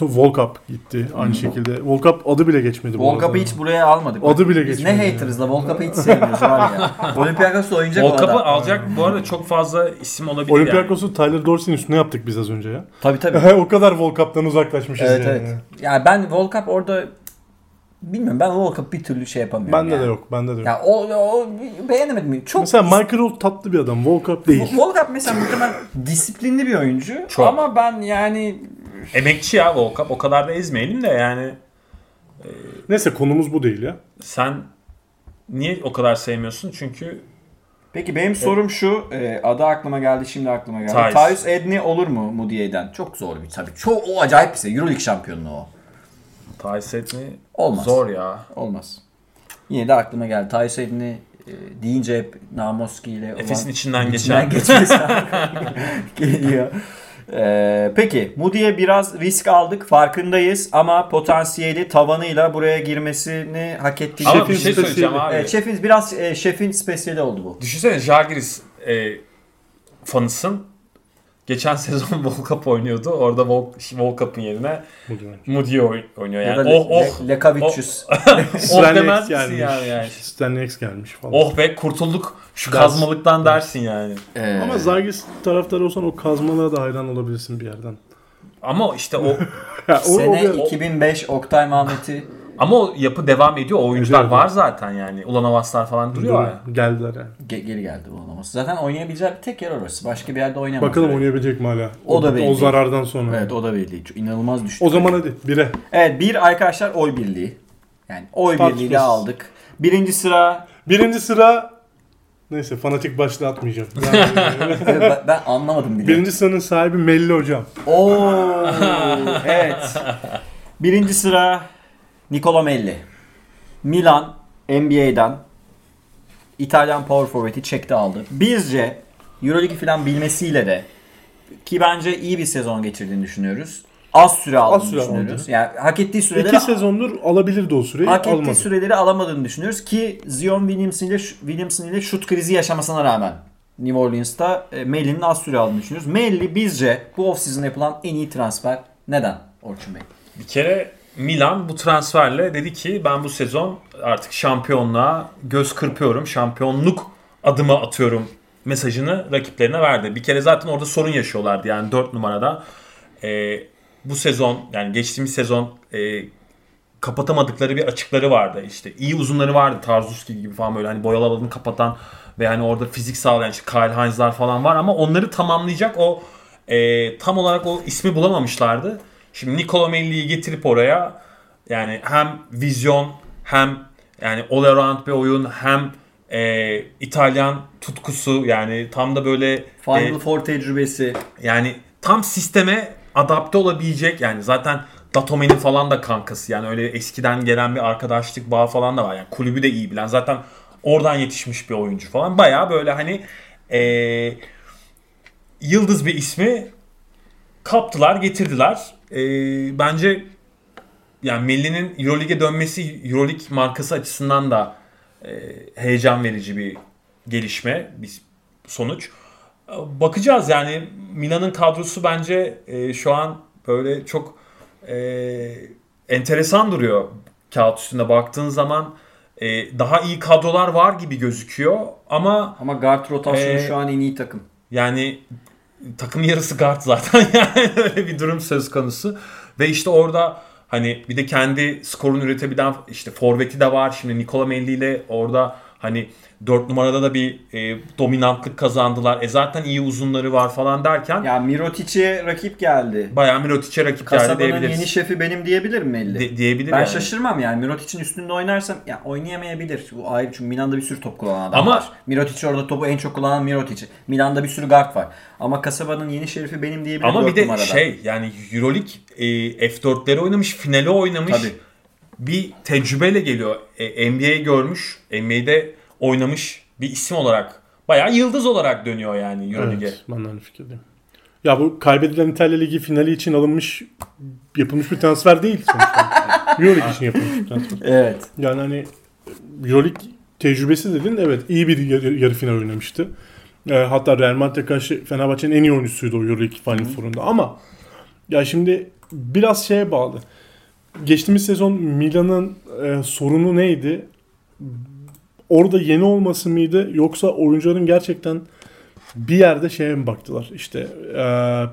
Volkap gitti aynı şekilde. Volkap adı bile geçmedi. bu Volkap'ı hiç buraya almadık. Adı bile Biz geçmedi ne yani. haterız la Volkap'ı hiç sevmiyoruz var ya. Olympiakos'ta oynayacak Volkap'ı alacak bu arada çok fazla isim olabilir yani. Olympiakos'u Tyler Dorsey'nin üstüne yaptık biz az önce ya. Tabii tabii. o kadar Volkap'tan uzaklaşmışız evet yani. evet. Yani ben Volkap orada bilmiyorum ben Volkap bir türlü şey yapamıyorum. Bende yani. de yok, bende de yok. Ya o, o beğenemedim. Çok Mesela Michael Roll tatlı bir adam, Volkap değil. Volkap mesela muhtemelen disiplinli bir oyuncu Çok. ama ben yani Emekçi ya Volkap. O kadar da ezmeyelim de yani Neyse konumuz bu değil ya. sen niye o kadar sevmiyorsun? Çünkü Peki benim sorum şu, e, adı aklıma geldi, şimdi aklıma geldi. Thais Edney olur mu Mudiye'den? Çok zor bir tabii. Çok o acayip bir şey. Euroleague şampiyonluğu o. Mi? Olmaz. Zor ya. Olmaz. Yine de aklıma geldi. Edney e, deyince hep Namoski ile olan Efes'in içinden içinden geçen. geliyor. Ee, peki Moody'ye biraz risk aldık farkındayız ama potansiyeli tavanıyla buraya girmesini hak ettiğini Ama bir şey söyleyeceğim abi. Evet, şefin biraz e, şefin spesiyeli oldu bu. Düşünsene Jalgiris e, fanısın. Geçen sezon Volkap oynuyordu. Orada Vol Volkap'ın yerine. Moody oy- oynuyor Ya yani. da Oh oh. Le- Lekavicius. oh Stanley demez X misin gelmiş. yani, yani? Stanley X gelmiş falan. Oh be kurtulduk şu Ders- kazmalıktan dersin yani. Ee, Ama Zagis taraftarı olsan o kazmalara da hayran olabilirsin bir yerden. Ama işte o Ya, o, o Sene bir- 2005 Oktay Mahmet'i ama o yapı devam ediyor. O oyuncular Ediyor. var zaten yani. Ulanovaslar falan duruyor ya. Geldiler yani. ge- geri geldi bu olaması. Zaten oynayabileceği bir tek yer orası. Başka bir yerde oynayamaz. Bakalım Evet. oynayabilecek mi hala? O da belli O zarardan sonra. Evet o da belli. Çok inanılmaz düştü. O zaman hadi bire. Evet bir arkadaşlar oy birliği. Yani oy Tartışmasız. birliğiyle aldık. Birinci sıra Birinci sıra neyse fanatik başlığı atmayacağım. Yani- ben, ben anlamadım bile. Birinci sıranın sahibi Melli hocam. Oo evet. Birinci sıra Nicola Melli. Milan NBA'den İtalyan power forward'i çekti aldı. Bizce Euroleague'i falan bilmesiyle de ki bence iyi bir sezon geçirdiğini düşünüyoruz. Az süre aldığını Az süre düşünüyoruz. aldı. Yani hak ettiği süreleri İki sezondur alabilirdi o süreyi. hak ettiği almadı. süreleri alamadığını düşünüyoruz ki Zion Williamson ile Williamson ile şut krizi yaşamasına rağmen New Orleans'ta e, Melli'nin az süre aldığını düşünüyoruz. Melli bizce bu offseason yapılan en iyi transfer. Neden Orçun Bey? Bir kere Milan bu transferle dedi ki ben bu sezon artık şampiyonluğa göz kırpıyorum. Şampiyonluk adımı atıyorum mesajını rakiplerine verdi. Bir kere zaten orada sorun yaşıyorlardı yani 4 numarada. Ee, bu sezon yani geçtiğimiz sezon e, kapatamadıkları bir açıkları vardı. İşte iyi uzunları vardı. Tarzuski gibi falan böyle hani boyalı alanını kapatan ve hani orada fizik sağlayan işte Kyle Heinz'lar falan var ama onları tamamlayacak o e, tam olarak o ismi bulamamışlardı. Şimdi Nicola Melli'yi getirip oraya yani hem vizyon hem yani all around bir oyun hem e, İtalyan tutkusu yani tam da böyle Final e, Four tecrübesi. yani tam sisteme adapte olabilecek yani zaten Datome'nin falan da kankası yani öyle eskiden gelen bir arkadaşlık bağı falan da var yani kulübü de iyi bilen zaten oradan yetişmiş bir oyuncu falan baya böyle hani eee, yıldız bir ismi kaptılar getirdiler Eee, bence yani Melli'nin Euroleague'e dönmesi Euroleague markası açısından da eee, heyecan verici bir gelişme bir sonuç. Bakacağız yani Milan'ın kadrosu bence e, şu an böyle çok e, enteresan duruyor kağıt üstünde baktığın zaman e, daha iyi kadrolar var gibi gözüküyor ama Ama guard rotasyonu Ee, şu an en iyi takım. yani takım yarısı guard zaten yani öyle bir durum söz konusu. Ve işte orada hani bir de kendi skorunu üretebilen işte forveti de var. Şimdi Nikola Melli ile orada hani 4 numarada da bir e, dominantlık kazandılar. E zaten iyi uzunları var falan derken Ya Mirotic'e rakip geldi. bayağı Mirotic'e rakip geldi Kasabanın diyebiliriz. yeni şefi benim diyebilir mi Melli? De- diyebilir ben yani. şaşırmam yani Mirotic'in üstünde oynarsam ya oynayamayabilir. Bu ayrı çünkü Milan'da bir sürü top kullanan adam Ama- var. Mirotic orada topu en çok kullanan Mirotic. Milan'da bir sürü guard var. Ama kasabanın yeni şerifi benim diyebilir Ama bir de numarada. şey yani Euroleague e, F4'leri oynamış, finali oynamış. Tabii. Bir tecrübeyle geliyor. E, NBA görmüş, NBA'de oynamış bir isim olarak. Bayağı yıldız olarak dönüyor yani Euroleague'e. Evet, ben de aynı fikirdeyim. Ya bu kaybedilen İtalya Ligi finali için alınmış yapılmış bir transfer değil sonuçta. Euroleague için yapılmış bir transfer. Evet. Yani hani Euroleague tecrübesi dedin evet iyi bir yarı, yarı final oynamıştı. E, hatta Real Madrid'e karşı Fenerbahçe'nin en iyi oyuncusuydu o Euroleague Final Four'unda ama ya şimdi biraz şeye bağlı. Geçtiğimiz sezon Milan'ın e, sorunu neydi? Orada yeni olması mıydı yoksa oyuncuların gerçekten bir yerde şeye mi baktılar? İşte e,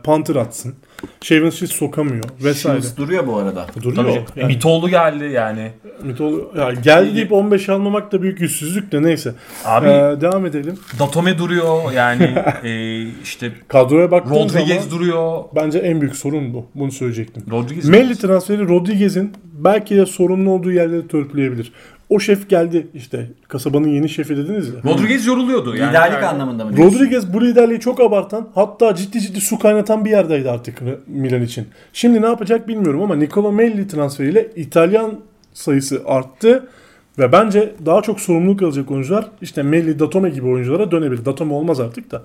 Panther atsın. Shaven Shields sokamıyor vesaire. Shields duruyor bu arada. Duruyor. Tabii. Yani. Mitoğlu geldi yani. Mitol ya geldi deyip 15 almamak da büyük yüzsüzlük de neyse. Abi Ee, devam edelim. Datome duruyor yani e, işte Kadroya baktığın Rodriguez zaman duruyor. bence en büyük sorun bu. Bunu söyleyecektim. Rodriguez Melli transferi Rodriguez'in belki de sorunlu olduğu yerleri törpüleyebilir. O şef geldi işte kasabanın yeni şefi dediniz ya. Rodriguez yoruluyordu. Yani Liderlik yani- anlamında mı diyorsun? Rodriguez bu liderliği çok abartan hatta ciddi ciddi su kaynatan bir yerdeydi artık Milan için. Şimdi ne yapacak bilmiyorum ama Nicola Melli transferiyle İtalyan sayısı arttı ve bence daha çok sorumluluk alacak oyuncular işte Melli, Datome gibi oyunculara dönebilir. Datome olmaz artık da.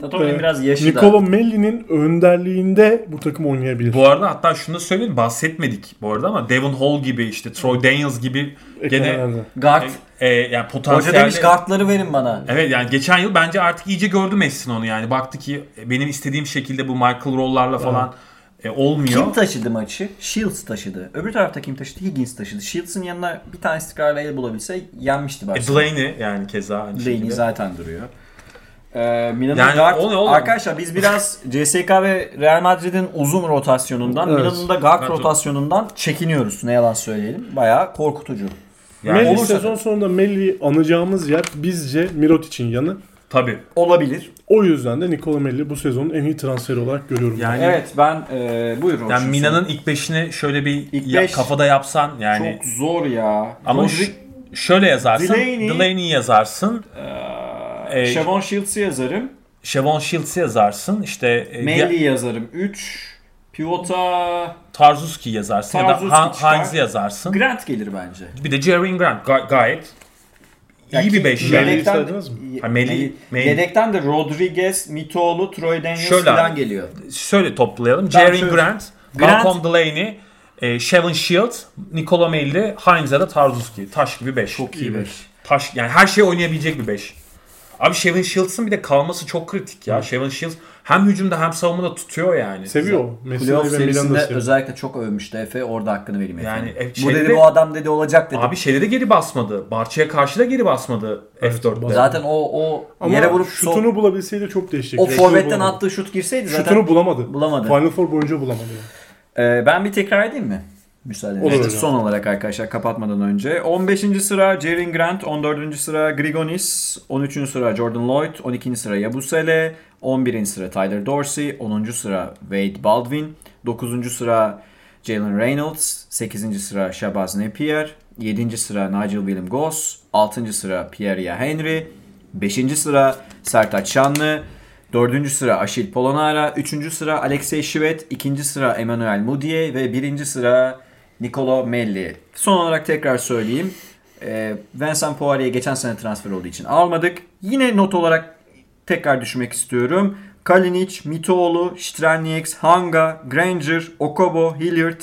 Tatome'nin Ee, biraz yaşı Nicola da. Melli'nin önderliğinde bu takım oynayabilir. Bu arada hatta şunu da söyleyeyim bahsetmedik bu arada ama Devon Hall gibi işte Troy Daniels gibi gene Eklenenler. Guard. e, yani Hoca potansiyelli demiş guardları verin bana. Evet yani geçen yıl bence artık iyice gördü Messi'nin onu yani. Baktı ki benim istediğim şekilde bu Michael Roll'larla falan e, olmuyor. Kim taşıdı maçı? Shields taşıdı. Öbür tarafta kim taşıdı? Higgins taşıdı. Shields'ın yanına bir tane istikrarla el bulabilse yenmişti E, Barcelona. Delaney yani keza aynı Delaney şekilde. zaten duruyor. Ee, Milan'ın Yani guard, o ne oğlum? arkadaşlar biz biraz CSK ve Real Madrid'in uzun rotasyonundan, Evet. Milan'ın da guard Ben- rotasyonundan çekiniyoruz. Ne yalan söyleyelim. Bayağı korkutucu. Yani Melli olursa- sezon sonunda Melli'yi anacağımız yer bizce Mirotic'in yanı. tabii. Olabilir. O yüzden de Nicola Melli bu sezonun en iyi transferi olarak görüyorum. Yani Evet ben e, buyurun. yani Orçun, Mina'nın ilk beşini şöyle bir İlk ya- beş- kafada yapsan yani çok zor ya. ama Rodri- şöyle yazarsın. Delaney- Delaney yazarsın. Ee, Ee, Shavon Shields'ı yazarım. Shavon Shields'i yazarsın. İşte e, Melli yazarım. 3. Pivota Tarzuski yazarsın ya da Tarzuski Han- yazarsın. Grant gelir bence. Bir de Jerry Grant Ga- gayet Ya iyi ki bir beş yani. Yedekten? Ha, de Rodriguez, Mitoğlu, Troy Daniels Şöyle falan geliyor. Şöyle toplayalım. Jerry Grant, Grant- Malcolm Delaney, e, Shavon Shields, Nikola Melli, Heinz ya da Tarzuski. Taş gibi 5. Çok iyi beş. Taş yani her şey oynayabilecek bir 5. Abi Shavon Shields'ın bir de kalması çok kritik ya. Shavon Shields hem hücumda hem savunmada tutuyor yani. Seviyor. Playoff serisinde özellikle çok övmüştü Efe. Orada hakkını vereyim Yani, efendim. e, bu dedi de- bu adam dedi olacak dedi. Abi şeyde de geri basmadı. Barça'ya karşı da geri basmadı F4'te. Zaten o o Ama yere vurup şutunu sol- bulabilseydi çok değişecek. o forvetten attığı şut girseydi zaten. Şutunu bulamadı. Bulamadı. Final Four boyunca bulamadı. yani. Ee, ben bir tekrar edeyim mi? Müsaade Olur hocam. Son olarak arkadaşlar kapatmadan önce. 15. sıra Jaren Grant, 14. sıra Grigonis, 13. sıra Jordan Lloyd, 12. sıra Yabusele, 11. sıra Tyler Dorsey, 10. sıra Wade Baldwin, 9. sıra Jalen Reynolds, 8. sıra Shabazz Napier, 7. sıra Nigel William Goss, 6. sıra Pierre Henry, 5. sıra Sertaç Şanlı, 4. sıra Aşil Polonara, 3. sıra Alexey Şivet, 2. sıra Emmanuel Mudiay ve 1. sıra Nicolo Melli. Son olarak tekrar söyleyeyim. Ee, Vincent Poirier'e geçen sene transfer olduğu için almadık. Yine not olarak tekrar düşmek istiyorum. Kalinic, Mitoğlu, Stranieks, Hanga, Granger, Okobo, Hilliard,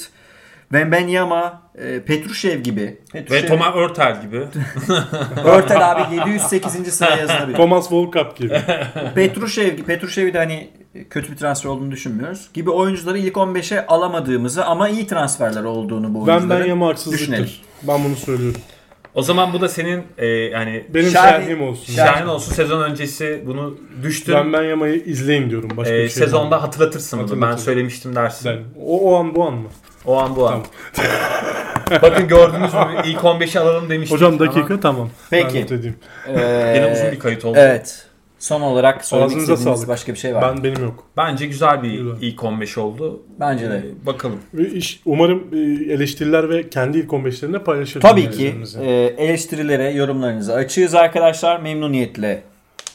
Wembenyama, e, Petrushev gibi. Ve Petrushev, Thomas Örtel gibi. Örtel abi 708. sıraya yazılabilir. Thomas Volkap gibi. Petrushev, Petrushev'i de hani kötü bir transfer olduğunu düşünmüyoruz. Gibi oyuncuları ilk 15'e alamadığımızı ama iyi transferler olduğunu bu ben oyuncuların ben yama haksızlıktır. düşünelim. Ben bunu söylüyorum. O zaman bu da senin e, yani Benim Şerhi- şerhim olsun. Şerhin olsun sezon öncesi bunu düştün. Ben ben yamayı izleyin diyorum. Başka e, bir şey sezonda hatırlatırsın bunu. Ben Hatırlatırım. söylemiştim dersin. Ben- o, o an bu an mı? O an bu an. Bakın gördünüz mü ilk 15'i alalım demiştik. Hocam ama dakika tamam. Peki. Ben not edeyim. Yine Ee, uzun bir kayıt oldu. Evet. Son olarak söylemek Ağzınıza istediğiniz sağlık. başka bir şey var mı? Ben benim yok. Bence güzel bir Güzel. ilk 15 oldu. Bence de. E, bakalım. Ve iş, umarım e, eleştiriler ve kendi ilk 15'lerini paylaşırız. Tabii ki e, eleştirilere, yorumlarınızı açığız arkadaşlar. Memnuniyetle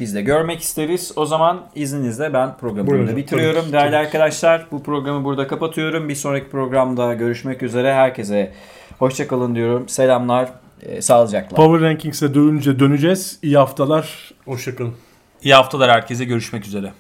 biz de görmek isteriz. O zaman izninizle ben programı Buyurun burada hocam, bitiriyorum. tabii ki, Değerli tabii ki. arkadaşlar bu programı burada kapatıyorum. Bir sonraki programda görüşmek üzere. Herkese hoşçakalın diyorum. Selamlar. E, sağlıcakla. Power Rankings'e dönünce döneceğiz. İyi haftalar. Hoşçakalın. İyi haftalar herkese. Görüşmek üzere.